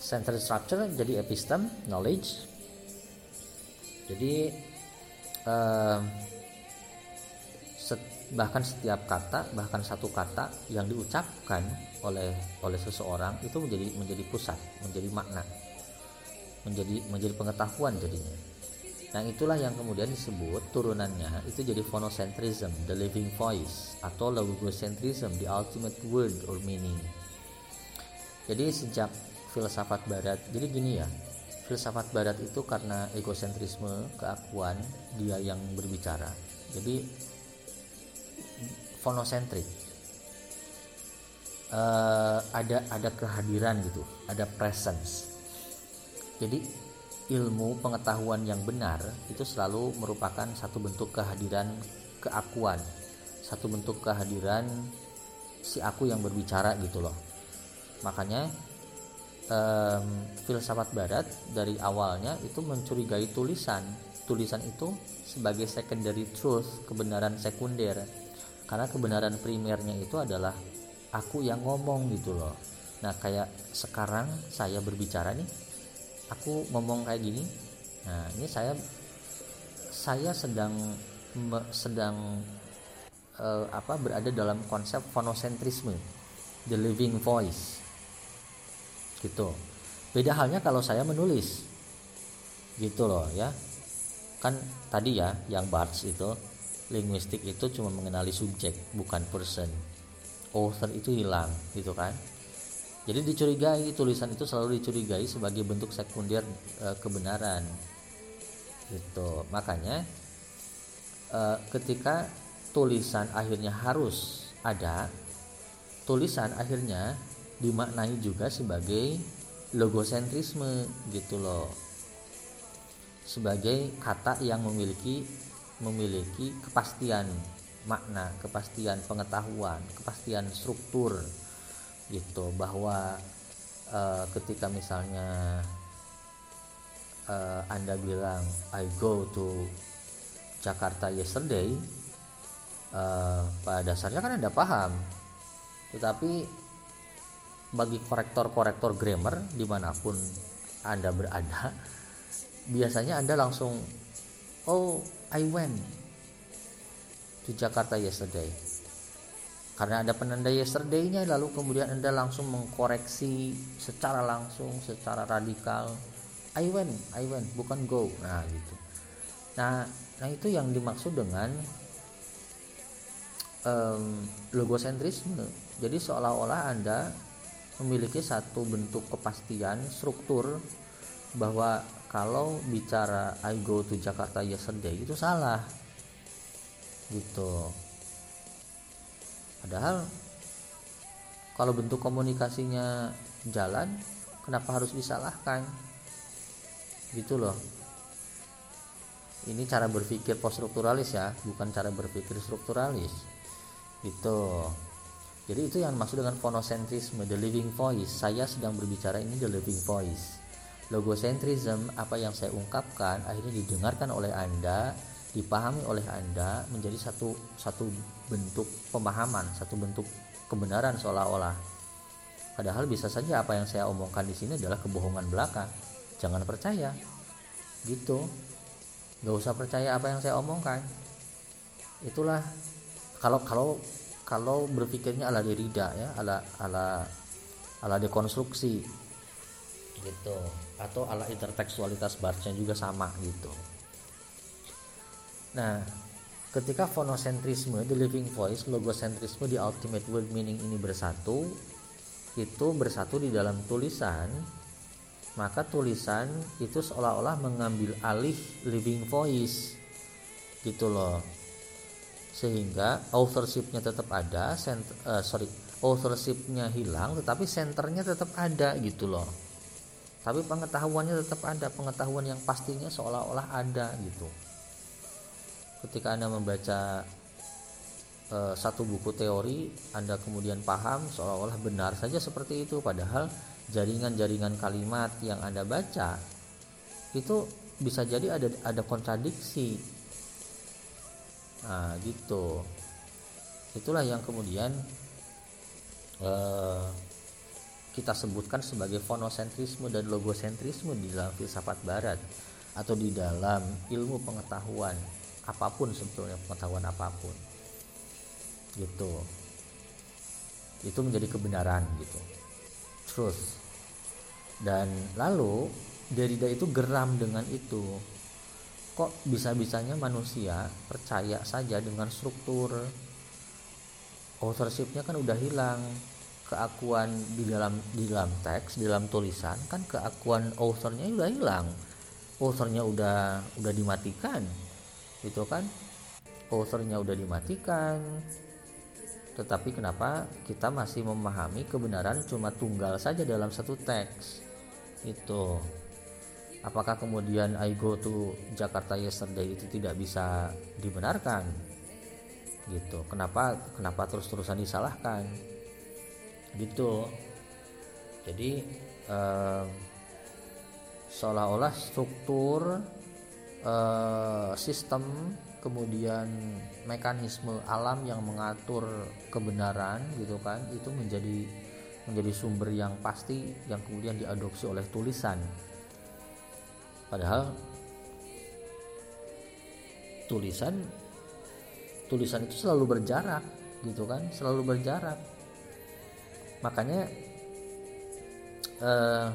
A: Center structure jadi epistem knowledge. Jadi eh, set, bahkan setiap kata bahkan satu kata yang diucapkan oleh oleh seseorang itu menjadi menjadi pusat menjadi makna menjadi menjadi pengetahuan jadinya Nah itulah yang kemudian disebut turunannya itu jadi phonocentrism, the living voice atau logocentrism, the ultimate word or meaning. Jadi sejak filsafat barat, jadi gini ya, filsafat barat itu karena egosentrisme, keakuan dia yang berbicara. Jadi fonocentrik. Uh, ada ada kehadiran gitu, ada presence. Jadi ilmu pengetahuan yang benar itu selalu merupakan satu bentuk kehadiran keakuan satu bentuk kehadiran si aku yang berbicara gitu loh. Makanya um, filsafat barat dari awalnya itu mencurigai tulisan. Tulisan itu sebagai secondary truth kebenaran sekunder. Karena kebenaran primernya itu adalah aku yang ngomong gitu loh. Nah kayak sekarang saya berbicara nih aku ngomong kayak gini nah ini saya saya sedang sedang uh, apa berada dalam konsep fonocentrisme the living voice gitu. Beda halnya kalau saya menulis gitu loh ya. Kan tadi ya yang Barthes itu linguistik itu cuma mengenali subjek bukan person. Author itu hilang gitu kan jadi dicurigai tulisan itu selalu dicurigai sebagai bentuk sekunder e, kebenaran. Gitu. Makanya e, ketika tulisan akhirnya harus ada tulisan akhirnya dimaknai juga sebagai logosentrisme gitu loh sebagai kata yang memiliki memiliki kepastian makna, kepastian pengetahuan, kepastian struktur gitu bahwa uh, ketika misalnya uh, Anda bilang I go to Jakarta yesterday uh, pada dasarnya kan Anda paham. Tetapi bagi korektor-korektor grammar di mana pun Anda berada biasanya Anda langsung oh I went to Jakarta yesterday karena ada penanda yesterday-nya lalu kemudian Anda langsung mengkoreksi secara langsung secara radikal. I went I went bukan go. Nah gitu. Nah nah itu yang dimaksud dengan um, logosentrisme. Jadi seolah-olah Anda memiliki satu bentuk kepastian struktur bahwa kalau bicara I go to Jakarta yesterday itu salah. Gitu padahal kalau bentuk komunikasinya jalan kenapa harus disalahkan? Gitu loh. Ini cara berpikir post strukturalis ya bukan cara berpikir strukturalis. Gitu. Jadi itu yang maksud dengan fonosentrisme the living voice. Saya sedang berbicara ini the living voice. Logocentrism apa yang saya ungkapkan akhirnya didengarkan oleh Anda, dipahami oleh Anda menjadi satu satu bentuk pemahaman, satu bentuk kebenaran seolah-olah. Padahal bisa saja apa yang saya omongkan di sini adalah kebohongan belaka. Jangan percaya. Gitu. Gak usah percaya apa yang saya omongkan. Itulah kalau kalau kalau berpikirnya ala Derrida ya, ala ala ala dekonstruksi gitu atau ala intertekstualitas Barthes juga sama gitu nah ketika fonosentrisme the living voice logosentrisme di ultimate word meaning ini bersatu itu bersatu di dalam tulisan maka tulisan itu seolah-olah mengambil alih living voice gitu loh. Sehingga authorshipnya tetap ada cent, uh, sorry authorshipnya hilang tetapi centernya tetap ada gitu loh. Tapi pengetahuannya tetap ada pengetahuan yang pastinya seolah-olah ada gitu ketika anda membaca e, satu buku teori anda kemudian paham seolah-olah benar saja seperti itu padahal jaringan-jaringan kalimat yang anda baca itu bisa jadi ada ada kontradiksi. Nah gitu. Itulah yang kemudian eh, kita sebutkan sebagai fonosentrisme dan logosentrisme di dalam filsafat barat atau di dalam ilmu pengetahuan apa pun sebetulnya pengetahuan apa pun. Gitu. Itu menjadi kebenaran gitu. Truth dan lalu Derrida itu geram dengan itu. Kok bisa-bisanya manusia percaya saja dengan struktur authorshipnya kan udah hilang. Keakuan di dalam di dalam teks di dalam tulisan kan keakuan authornya udah hilang. Authornya udah udah dimatikan itu kan authornya udah dimatikan. Tetapi kenapa kita masih memahami kebenaran cuma tunggal saja dalam satu teks? Itu. Apakah kemudian I go to Jakarta yesterday itu tidak bisa dibenarkan? Gitu. Kenapa kenapa terus-terusan disalahkan? Gitu. Jadi eh, seolah-olah struktur eh, sistem kemudian mekanisme alam yang mengatur kebenaran gitu kan itu menjadi menjadi sumber yang pasti yang kemudian diadopsi oleh tulisan. Padahal tulisan tulisan itu selalu berjarak gitu kan selalu berjarak. Makanya uh,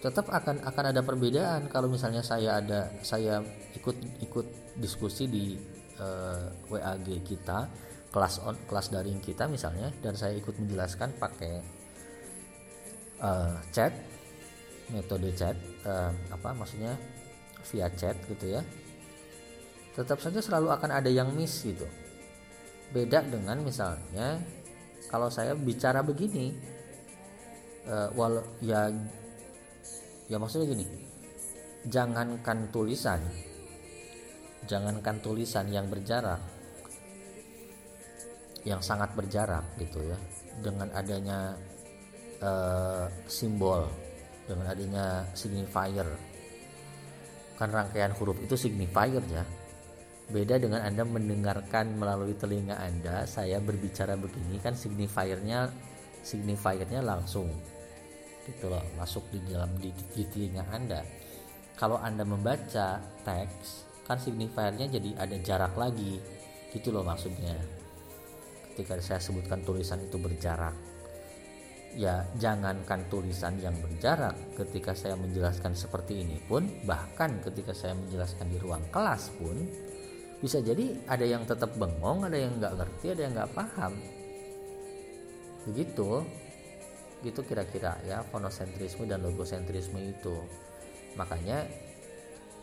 A: tetap akan akan ada perbedaan. Kalau misalnya saya ada saya ikut ikut diskusi di uh, eh, WAG kita kelas on kelas daring kita misalnya dan saya ikut menjelaskan pakai uh, chat metode chat uh, apa maksudnya via chat gitu ya. Tetap saja selalu akan ada yang miss gitu. Beda dengan misalnya kalau saya bicara begini uh, walau ya ya maksudnya gini. Jangankan tulisan jangankan tulisan yang berjarak yang sangat berjarak gitu ya. Dengan adanya uh, simbol dengan adanya signifier. Kan rangkaian huruf itu signifier ya. Beda dengan anda mendengarkan melalui telinga anda saya berbicara begini kan signifiernya signifiernya langsung gitu loh masuk di dalam di, di telinga anda. Kalau anda membaca teks kan signifiernya jadi ada jarak lagi. Gitu loh maksudnya. Ketika saya sebutkan tulisan itu berjarak. Ya jangankan tulisan yang berjarak ketika saya menjelaskan seperti ini pun bahkan ketika saya menjelaskan di ruang kelas pun bisa jadi ada yang tetap bengong ada yang nggak ngerti ada yang nggak paham. Begitu gitu kira-kira ya fonosentrisme dan logosentrisme itu. Makanya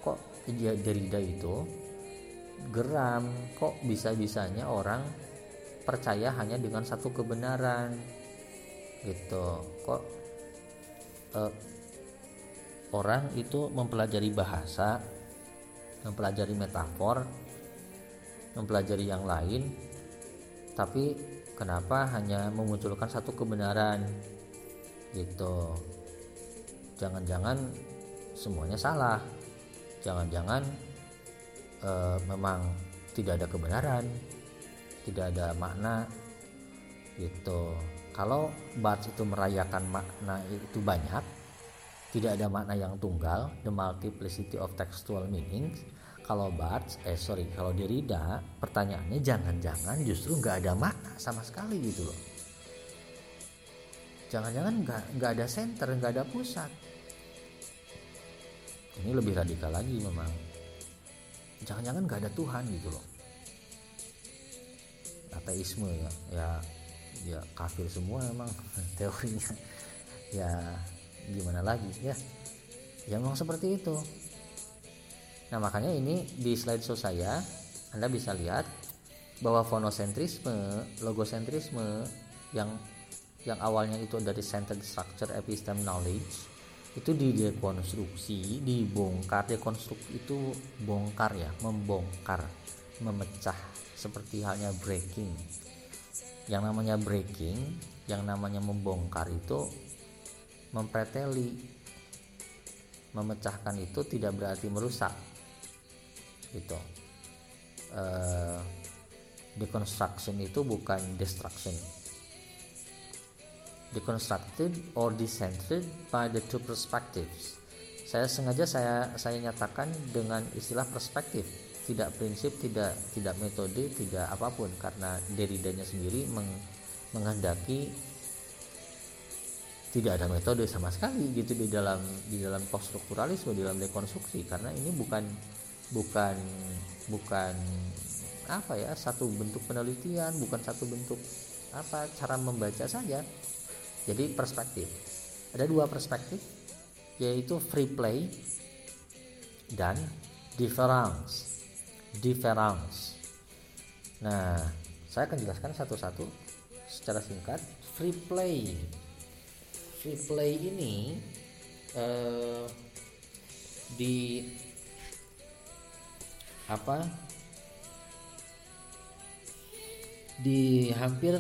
A: kok dia Derrida itu geram kok bisa-bisanya orang percaya hanya dengan satu kebenaran gitu. Kok eh, orang itu mempelajari bahasa mempelajari metafor mempelajari yang lain tapi kenapa hanya memunculkan satu kebenaran gitu. Jangan-jangan semuanya salah. Jangan-jangan e, memang tidak ada kebenaran tidak ada makna. Gitu. Kalau Barthes itu merayakan makna itu banyak tidak ada makna yang tunggal the multiplicity of textual meanings kalau Barts eh sorry kalau Derrida pertanyaannya jangan-jangan justru nggak ada makna sama sekali gitu loh jangan-jangan nggak nggak ada center nggak ada pusat. Ini lebih radikal lagi memang. Jangan-jangan nggak ada Tuhan gitu loh. Ateisme ya ya ya kafir semua memang <laughs> teorinya. Ya gimana lagi ya? Ya memang seperti itu. Nah makanya ini di slide show saya Anda bisa lihat bahwa fonosentrisme, logosentrisme yang yang awalnya itu dari centered structure episteme knowledge itu didekonstruksi, dibongkar, dekonstruksi itu bongkar ya, membongkar, memecah seperti halnya breaking. Yang namanya breaking, yang namanya membongkar itu mempreteli. Memecahkan itu tidak berarti merusak, gitu uh, deconstruction itu bukan destruction deconstructed or decentered by the two perspectives. Saya sengaja saya saya nyatakan dengan istilah perspektif. Tidak prinsip tidak tidak metode tidak apa pun. Karena Derrida-nya sendiri meng, menghendaki tidak ada metode sama sekali gitu di dalam di dalam poststrukturalisme di dalam dekonstruksi. Karena ini bukan bukan bukan apa ya satu bentuk penelitian bukan satu bentuk apa cara membaca saja jadi perspektif. Ada dua perspektif yaitu free play dan difference. Difference. Nah saya akan jelaskan satu-satu secara singkat. Free play. Free play ini uh, di apa? Di hampir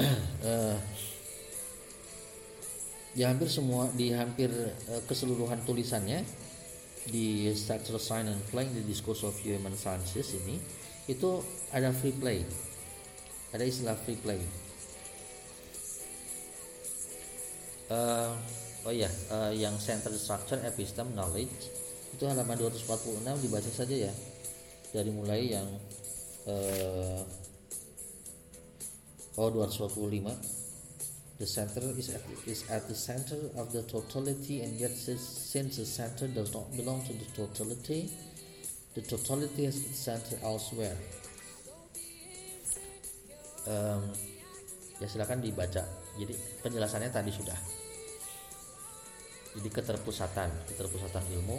A: uh, <clears throat> di hampir semua di hampir uh, keseluruhan tulisannya di Structural Science and Play the Discourse of Human Sciences ini itu ada free play. Ada istilah free play. Uh, oh iya uh, yang center structure episteme knowledge itu halaman 246 dibaca saja ya. Dari mulai yang uh, oh 245 the center is at, is at the center of the totality and yet since the center does not belong to the totality the totality has its center elsewhere. Um, ya silakan dibaca. Jadi penjelasannya tadi sudah. Jadi keterpusatan keterpusatan ilmu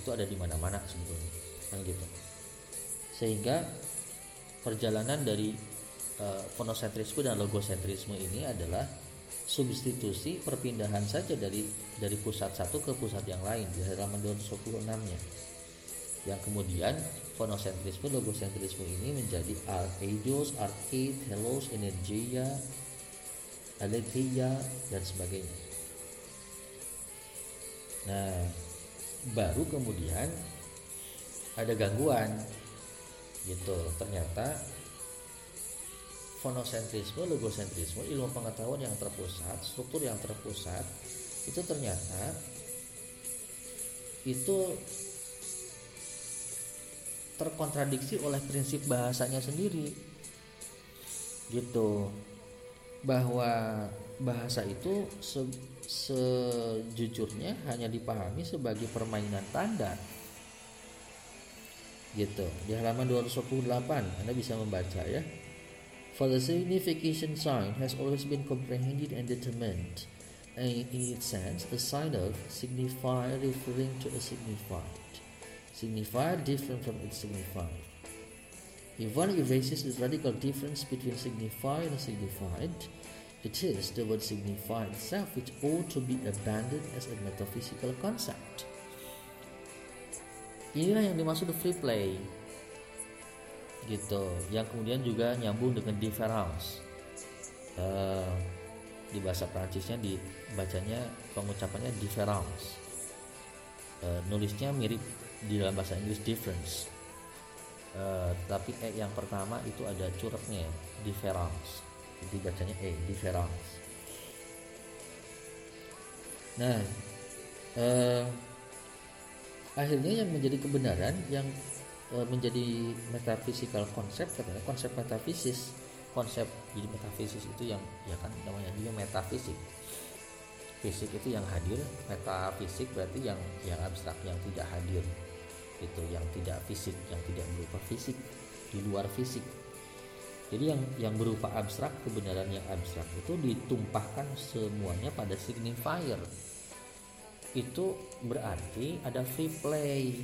A: itu ada di mana-mana sebetulnya. Kan gitu. Sehingga perjalanan dari uh, fonosentrisme dan logosentrisme ini adalah substitusi perpindahan saja dari dari pusat satu ke pusat yang lain di halaman 226 nya yang kemudian fonosentrisme logosentrisme ini menjadi Archegos, Arcade, Telos, Energia, Aletheia dan sebagainya. Nah baru kemudian ada gangguan. Gitu ternyata fonosentrisme logosentrisme ilmu pengetahuan yang terpusat struktur yang terpusat itu ternyata itu terkontradiksi oleh prinsip bahasanya sendiri. Gitu. Bahwa bahasa itu se sejujurnya hanya dipahami sebagai permainan tanda. Gitu. Di halaman 228 Anda bisa membaca ya for the signification sign has always been comprehended and determined. And in its sense a sign of signify referring to a signified. Signifier different from its signified. If one erases the radical difference between signify and signified it is the word signify itself which ought to be abandoned as a metaphysical concept. Inilah yang dimaksud free play gitu. Yang kemudian juga nyambung dengan difference uh, di bahasa Prancisnya dibacanya pengucapannya difference uh, nulisnya mirip di dalam bahasa Inggris difference. Uh, tapi e yang pertama itu ada curugnya difference jadi bacanya e difference nah uh, akhirnya yang menjadi kebenaran yang menjadi metaphysical konsep katanya konsep metafisis. Konsep jadi metafisis itu yang ya kan namanya juga metafisik. Fisik itu yang hadir metafisik berarti yang yang abstrak yang tidak hadir. Itu yang tidak fisik yang tidak berupa fisik di luar fisik. Jadi yang yang berupa abstrak kebenaran yang abstrak itu ditumpahkan semuanya pada signifier. Itu berarti ada free play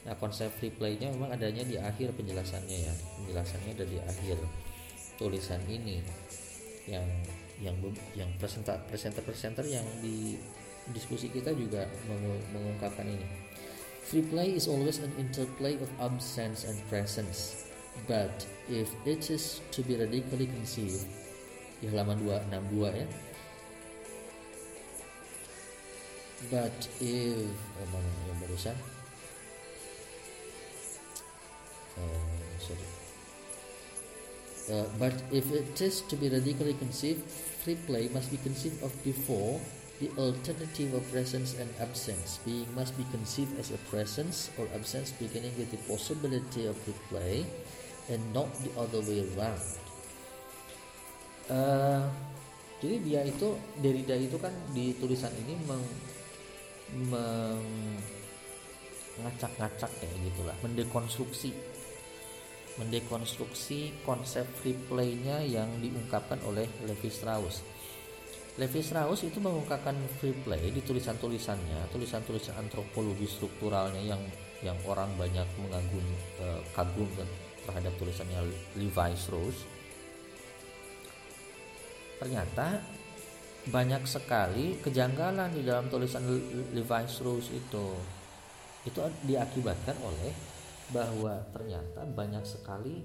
A: nah konsep free playnya memang adanya di akhir penjelasannya ya. Penjelasannya ada di akhir tulisan ini. Yang yang yang presenter presenter presenter yang di diskusi kita juga mengungkapkan ini. Free play is always an interplay of absence and presence. But if it is to be radically conceived di halaman 262 ya. But if oh mana yang barusan sorry. Uh, but if it is to be radically conceived free play must be conceived of before the alternative of presence and absence. Being must be conceived as a presence or absence beginning with the possibility of free play and not the other way around. Uh, jadi dia itu Derrida itu kan di tulisan ini meng, mengacak-ngacak kayak gitulah mendekonstruksi mendekonstruksi konsep free play-nya yang diungkapkan oleh Levi Strauss. Levi Strauss itu mengungkapkan free play di tulisan-tulisannya, tulisan-tulisan antropologi strukturalnya yang yang orang banyak mengagum eh, kagum terhadap tulisannya Levi Strauss. Ternyata banyak sekali kejanggalan di dalam tulisan Levi Strauss itu itu diakibatkan oleh bahwa ternyata banyak sekali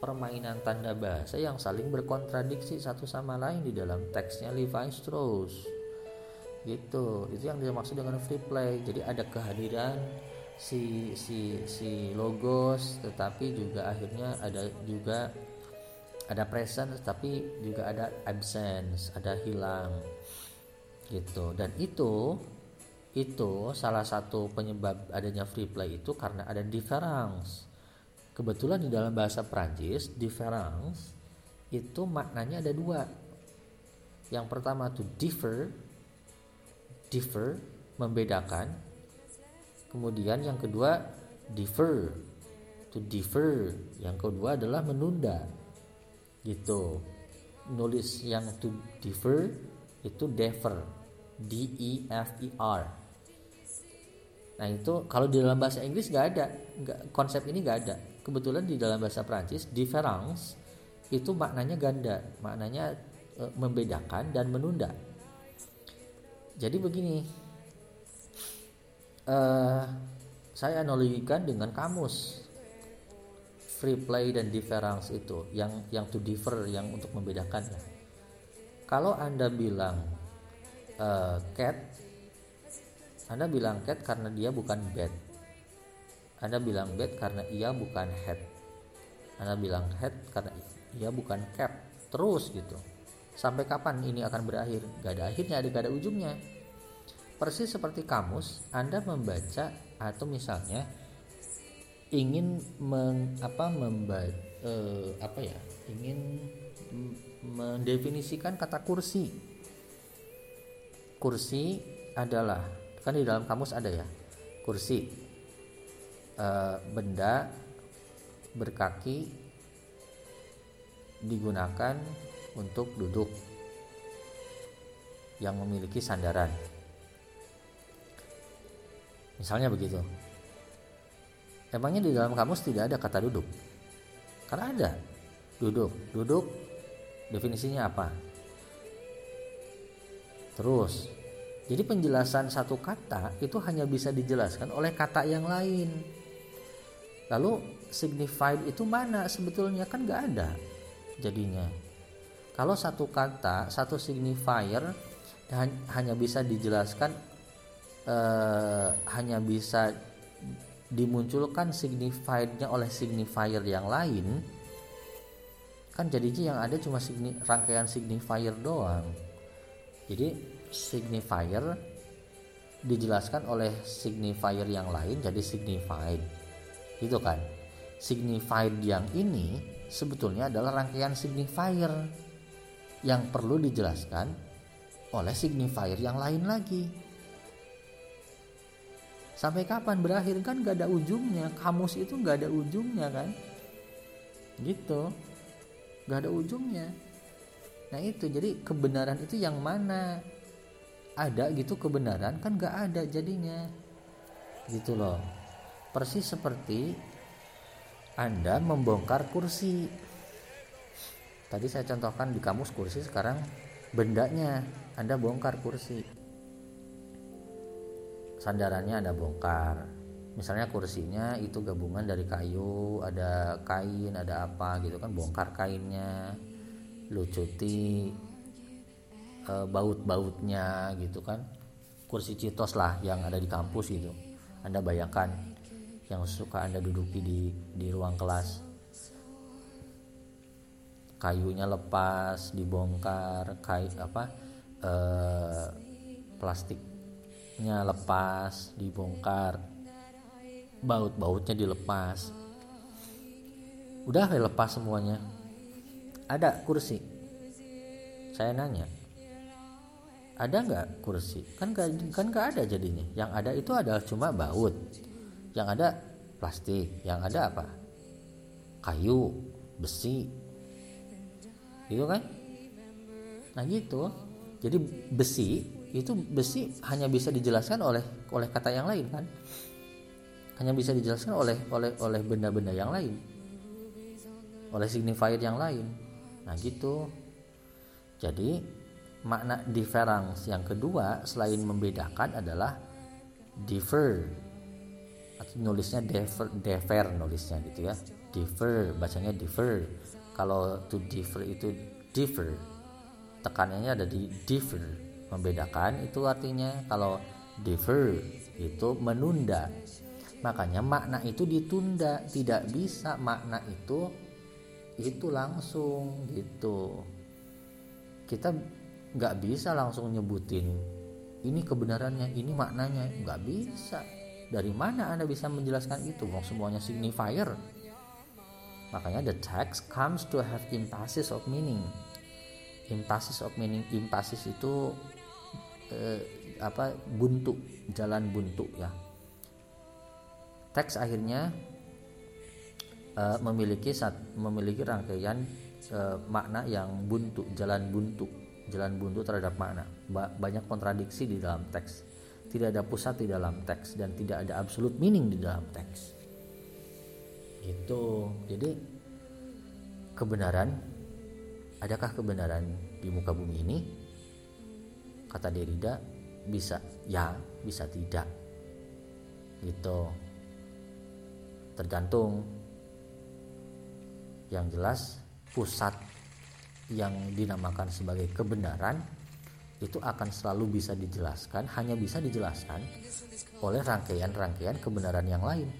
A: permainan tanda bahasa yang saling berkontradiksi satu sama lain di dalam teksnya Levi Strauss. Gitu. Itu yang dimaksud dengan free play. Jadi ada kehadiran si si si logos tetapi juga akhirnya ada juga ada presence tapi juga ada absence ada hilang. Gitu. Dan itu itu salah satu penyebab adanya free play itu karena ada difference. Kebetulan di dalam bahasa Prancis difference itu maknanya ada dua. Yang pertama tuh differ differ membedakan. Kemudian yang kedua differ to differ. Yang kedua adalah menunda gitu. Nulis yang to defer itu defer D E F E R Nah itu kalau di dalam bahasa Inggris nggak ada, nggak, konsep ini nggak ada. Kebetulan di dalam bahasa Prancis difference itu maknanya ganda, maknanya e, membedakan dan menunda. Jadi begini, e, saya analogikan dengan kamus free play dan difference itu, yang yang to differ, yang untuk membedakannya. Kalau anda bilang e, cat anda bilang cat karena dia bukan bed. Anda bilang bed karena ia bukan head. Anda bilang head karena ia bukan cap. Terus gitu. Sampai kapan ini akan berakhir? Gak ada akhirnya, gak ada ujungnya. Persis seperti kamus, Anda membaca atau misalnya ingin meng, apa membaca eh, apa ya? Ingin mendefinisikan kata kursi. Kursi adalah kan di dalam kamus ada ya kursi. E, benda berkaki digunakan untuk duduk yang memiliki sandaran. Misalnya begitu. Emangnya di dalam kamus tidak ada kata duduk? Karena ada. Duduk. Duduk definisinya apa? Terus jadi penjelasan satu kata itu hanya bisa dijelaskan oleh kata yang lain. Lalu signified itu mana? Sebetulnya kan nggak ada jadinya. Kalau satu kata, satu signifier hanya bisa dijelaskan eh, hanya bisa dimunculkan signifiednya oleh signifier yang lain kan jadinya yang ada cuma signi, rangkaian signifier doang jadi signifier dijelaskan oleh signifier yang lain jadi signified. Gitu kan? Signified yang ini sebetulnya adalah rangkaian signifier yang perlu dijelaskan oleh signifier yang lain lagi. Sampai kapan berakhir? Kan gak ada ujungnya. Kamus itu gak ada ujungnya kan? Gitu. Gak ada ujungnya. Nah itu. Jadi kebenaran itu yang mana ada gitu kebenaran kan gak ada jadinya. Gitu loh. Persis seperti anda membongkar kursi. Tadi saya contohkan di kamus kursi sekarang bendanya anda bongkar kursi. Sandarannya anda bongkar. Misalnya kursinya itu gabungan dari kayu ada kain ada apa gitu kan bongkar kainnya lucuti e, baut-bautnya gitu kan. Kursi citos lah yang ada di kampus gitu. Anda bayangkan yang suka anda duduki di di ruang kelas. Kayunya lepas dibongkar kayu apa e, plastiknya lepas dibongkar. Baut-bautnya dilepas. Udah lepas semuanya. Ada kursi. Saya nanya ada nggak kursi? Kan gak, kan nggak ada jadinya. Yang ada itu adalah cuma baut. Yang ada plastik. Yang ada apa? Kayu besi. Gitu kan? Nah gitu. Jadi besi itu besi hanya bisa dijelaskan oleh oleh kata yang lain kan? Hanya bisa dijelaskan oleh oleh oleh benda-benda yang lain. Oleh signifier yang lain. Nah gitu. Jadi makna difference. Yang kedua selain membedakan adalah differ. Atau nulisnya differ, differ nulisnya gitu ya. Differ bacanya differ. Kalau to differ itu differ. Tekanannya ada di differ. Membedakan itu artinya kalau differ itu menunda. Makanya makna itu ditunda. Tidak bisa makna itu itu langsung gitu. Kita nggak bisa langsung nyebutin ini kebenarannya ini maknanya. Nggak bisa. Dari mana anda bisa menjelaskan itu? Mau semuanya signifier? Makanya the text comes to have impasses of meaning. Impasses of meaning impasses itu eh, apa buntu jalan buntu ya. Teks akhirnya eh, memiliki saat memiliki rangkaian eh, makna yang buntu jalan buntu jalan buntu terhadap makna. Ba banyak kontradiksi di dalam teks. tidak ada pusat di dalam teks dan tidak ada absolute meaning di dalam teks. Gitu. Jadi kebenaran adakah kebenaran di muka bumi ini? Kata Derrida bisa ya bisa tidak. Gitu. Tergantung. Yang jelas pusat yang dinamakan sebagai kebenaran itu akan selalu bisa dijelaskan, hanya bisa dijelaskan oleh rangkaian-rangkaian kebenaran yang lain.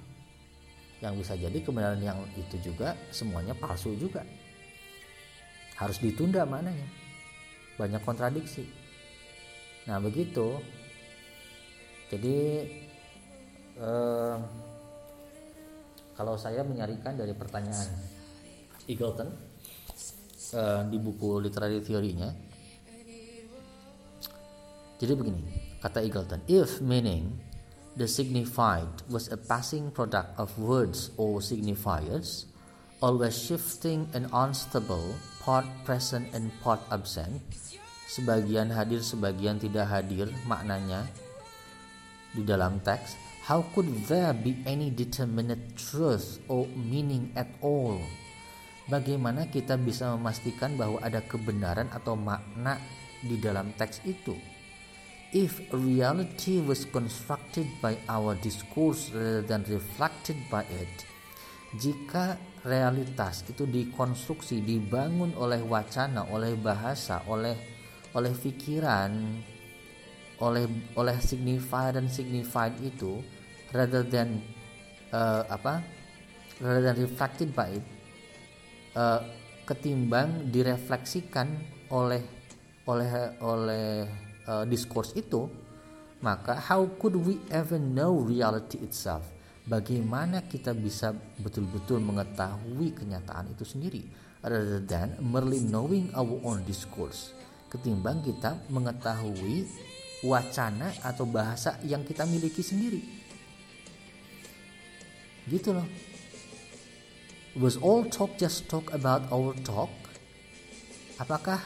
A: Yang bisa jadi kebenaran yang itu juga semuanya palsu juga. Harus ditunda mananya. Banyak kontradiksi. Nah, begitu. Jadi eh, kalau saya menyarikan dari pertanyaan Eagleton eh, di buku literary teorinya jadi begini, kata Eagleton, if meaning the signified was a passing product of words or signifiers, always shifting and unstable, part present and part absent, sebagian hadir, sebagian tidak hadir maknanya di dalam teks, how could there be any determinate truth or meaning at all? Bagaimana kita bisa memastikan bahwa ada kebenaran atau makna di dalam teks itu? if reality was constructed by our discourse rather than reflected by it, jika realitas itu dikonstruksi, dibangun oleh wacana, oleh bahasa, oleh oleh pikiran, oleh oleh signified dan signified itu, rather than uh, apa, rather than reflected by it, uh, ketimbang direfleksikan oleh oleh oleh uh, diskurs itu, maka how could we ever know reality itself? Bagaimana kita bisa betul-betul mengetahui kenyataan itu sendiri rather than merely knowing our own discourse ketimbang kita mengetahui wacana atau bahasa yang kita miliki sendiri. Gitu loh. Was all talk just talk about our talk? Apakah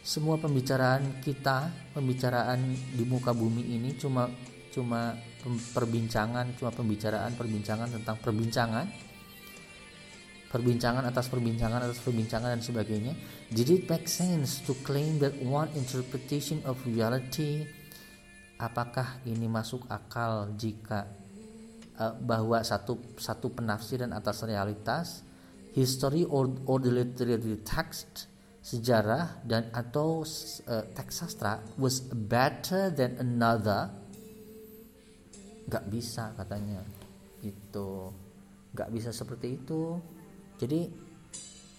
A: semua pembicaraan kita, pembicaraan di muka bumi ini cuma cuma perbincangan, cuma pembicaraan, perbincangan tentang perbincangan, perbincangan atas perbincangan atas perbincangan dan sebagainya. Did it make sense to claim that one interpretation of reality? Apakah ini masuk akal jika bahwa satu satu penafsiran atas realitas, history or, or the literary text sejarah dan atau uh, teks sastra was better than another. Nggak bisa katanya itu nggak bisa seperti itu. Jadi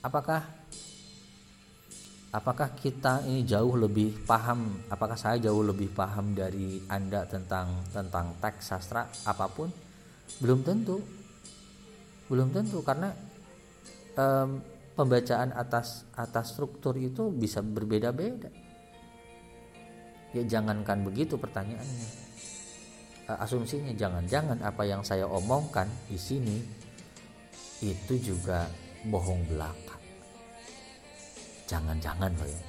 A: apakah apakah kita ini jauh lebih paham apakah saya jauh lebih paham dari anda tentang tentang teks sastra apa pun belum tentu belum tentu karena um, pembacaan atas atas struktur itu bisa berbeda-beda. Ya jangankan begitu pertanyaannya. Asumsinya jangan-jangan apa yang saya omongkan di sini itu juga bohong belaka. Jangan-jangan loh ya.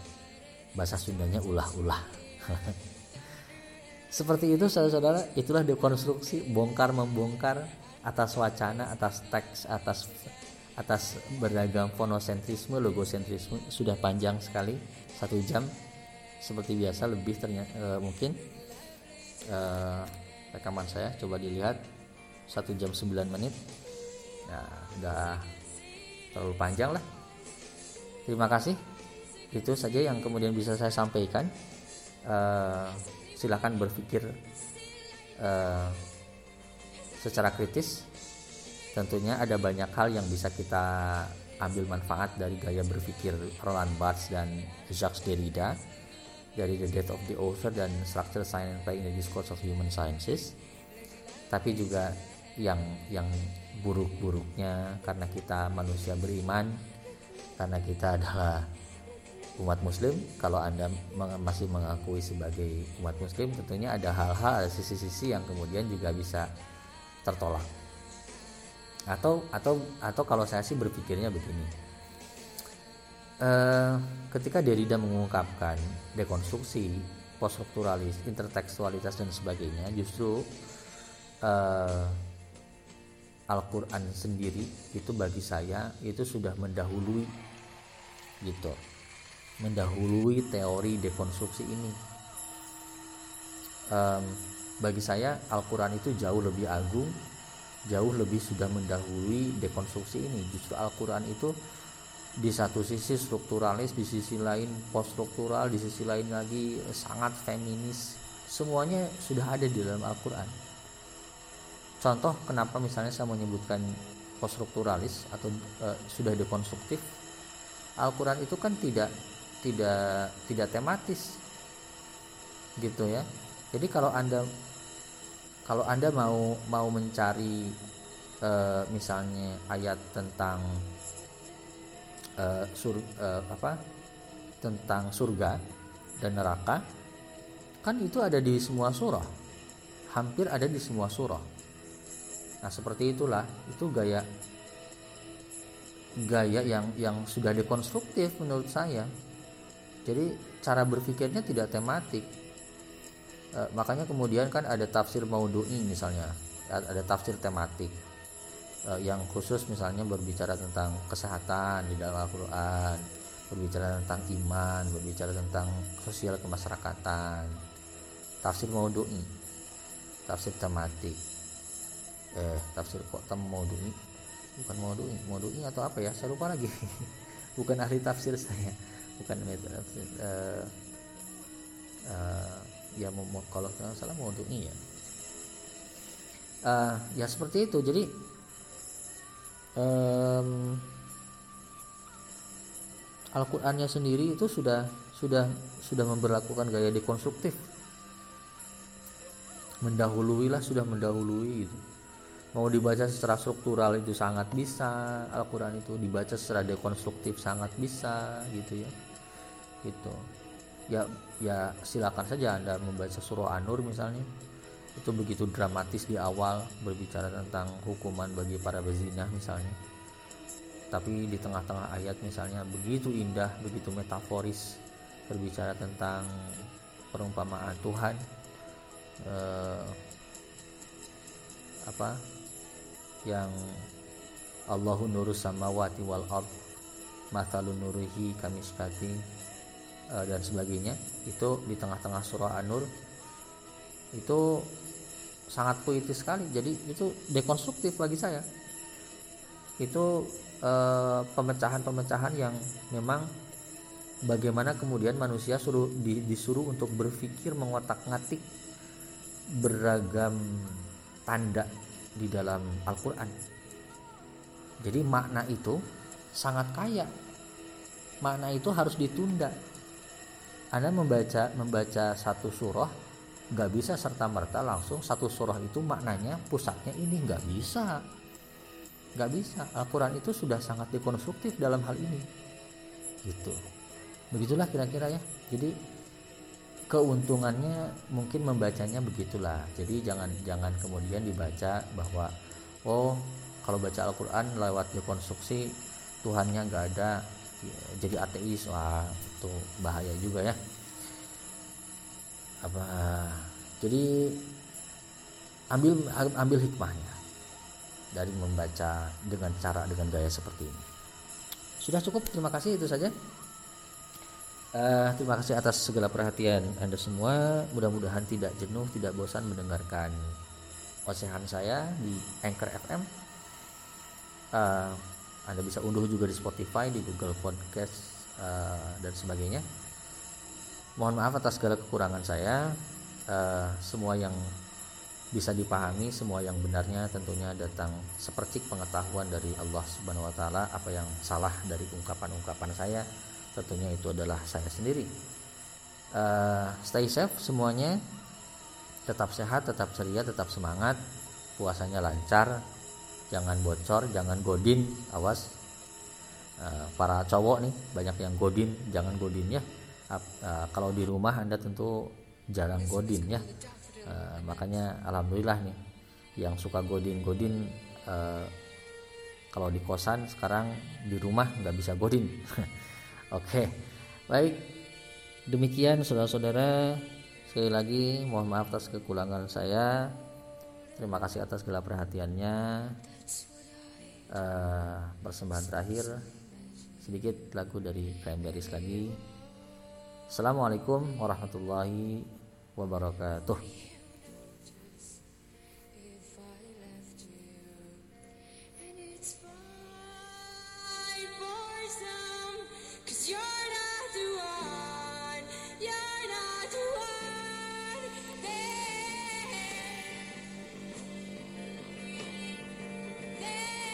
A: Bahasa Sundanya ulah-ulah. <laughs> Seperti itu saudara-saudara, itulah dekonstruksi bongkar membongkar atas wacana, atas teks, atas atas beragam fonosentrisme, logosentrisme. Sudah panjang sekali satu jam. Seperti biasa lebih ternyata e, mungkin e, rekaman saya coba dilihat satu jam 9 menit. Nah udah terlalu panjang lah. Terima kasih. Itu saja yang kemudian bisa saya sampaikan. E, silahkan berpikir e, secara kritis. Tentunya ada banyak hal yang bisa kita ambil manfaat dari gaya berpikir Roland Barthes dan Jacques Derrida dari The Death of the Author dan Structure Science by in the Discourse of Human Sciences. Tapi juga yang yang buruk-buruknya karena kita manusia beriman karena kita adalah umat muslim kalau anda masih mengakui sebagai umat muslim tentunya ada hal-hal sisi-sisi yang kemudian juga bisa tertolak. Atau atau atau kalau saya sih berpikirnya begini. Uh, ketika Derrida mengungkapkan dekonstruksi poststrukturalis intertekstualitas dan sebagainya justru uh, Al-Quran sendiri itu bagi saya itu sudah mendahului gitu mendahului teori dekonstruksi ini. Um, bagi saya Al-Quran itu jauh lebih agung jauh lebih sudah mendahului dekonstruksi ini. Justru Al-Quran itu di satu sisi strukturalis di sisi lain post struktural di sisi lain lagi sangat feminis. Semuanya sudah ada di dalam Al-Quran. Contoh kenapa misalnya saya menyebutkan poststrukturalis atau e, sudah dekonstruktif? Al-Quran itu kan tidak tidak tidak tematis gitu ya. Jadi kalau anda kalau anda mau mau mencari e, misalnya ayat tentang e, sur e, apa tentang surga dan neraka kan itu ada di semua surah. Hampir ada di semua surah. Nah seperti itulah itu gaya gaya yang yang sudah dekonstruktif menurut saya. Jadi cara berpikirnya tidak tematik. E, makanya kemudian kan ada tafsir maudhu'i misalnya, ada tafsir tematik. E, yang khusus misalnya berbicara tentang kesehatan di dalam Al-Qur'an, berbicara tentang iman, berbicara tentang sosial kemasyarakatan. Tafsir maudhu'i, tafsir tematik. Eh tafsir kok tem maudhu'i bukan maudhu'i maudhu'i atau apa ya? Saya lupa lagi. <laughs> Bukan ahli tafsir saya bukan uh, uh, ya mau kalau salah maudhu'i ya uh, ya seperti itu. Jadi um, Al-Qur'annya sendiri itu sudah sudah sudah memperlakukan gaya dekonstruktif. Mendahului lah sudah mendahului gitu. Mau dibaca secara struktural itu sangat bisa Al-Quran itu dibaca secara dekonstruktif sangat bisa gitu ya gitu. Ya ya silakan saja anda membaca surah An-Nur misalnya. Itu begitu dramatis di awal berbicara tentang hukuman bagi para bezina misalnya. Tapi di tengah-tengah ayat misalnya begitu indah begitu metaforis berbicara tentang perumpamaan Tuhan eh, apa yang Allahu nurus samawati wal ard mathalun nurihi kamiskati uh, dan sebagainya itu di tengah-tengah surah An-Nur itu sangat puitis sekali jadi itu dekonstruktif bagi saya itu uh, pemecahan-pemecahan yang memang bagaimana kemudian manusia suruh di, disuruh untuk berpikir mengotak-ngatik beragam tanda di dalam Al-Quran. Jadi makna itu sangat kaya. Makna itu harus ditunda. Anda membaca membaca satu surah nggak bisa serta merta langsung satu surah itu maknanya pusatnya ini nggak bisa. Nggak bisa. Al-Quran itu sudah sangat dekonstruktif dalam hal ini. Gitu. Begitulah kira-kira ya. Jadi keuntungannya mungkin membacanya begitulah. Jadi jangan jangan kemudian dibaca bahwa oh kalau baca Al-Quran lewat dekonstruksi Tuhannya nggak ada jadi ateis wah itu bahaya juga ya apa jadi ambil ambil hikmahnya dari membaca dengan cara dengan gaya seperti ini sudah cukup terima kasih itu saja Uh, terima kasih atas segala perhatian Anda semua. Mudah-mudahan tidak jenuh, tidak bosan mendengarkan ocehan saya di Anchor FM. Uh, eh, anda bisa unduh juga di Spotify, di Google Podcast uh, dan sebagainya. Mohon maaf atas segala kekurangan saya. Uh, semua yang bisa dipahami, semua yang benarnya tentunya datang sepercik pengetahuan dari Allah Subhanahu wa taala. Apa yang salah dari ungkapan-ungkapan saya tentunya itu adalah saya sendiri uh, stay safe semuanya tetap sehat tetap ceria tetap semangat puasanya lancar jangan bocor jangan godin. Awas. Uh, para cowok nih banyak yang godin. Jangan godin ya. Uh, kalau di rumah anda tentu jarang godin ya. Uh, makanya alhamdulillah nih yang suka godin godin kalau di kosan sekarang di rumah nggak bisa godin. <laughs> Oke, baik. Demikian saudara-saudara. Sekali lagi mohon maaf atas kekurangan saya. Terima kasih atas segala perhatiannya uh, persembahan terakhir sedikit lagu dari Cranberries lagi. Assalamualaikum warahmatullahi wabarakatuh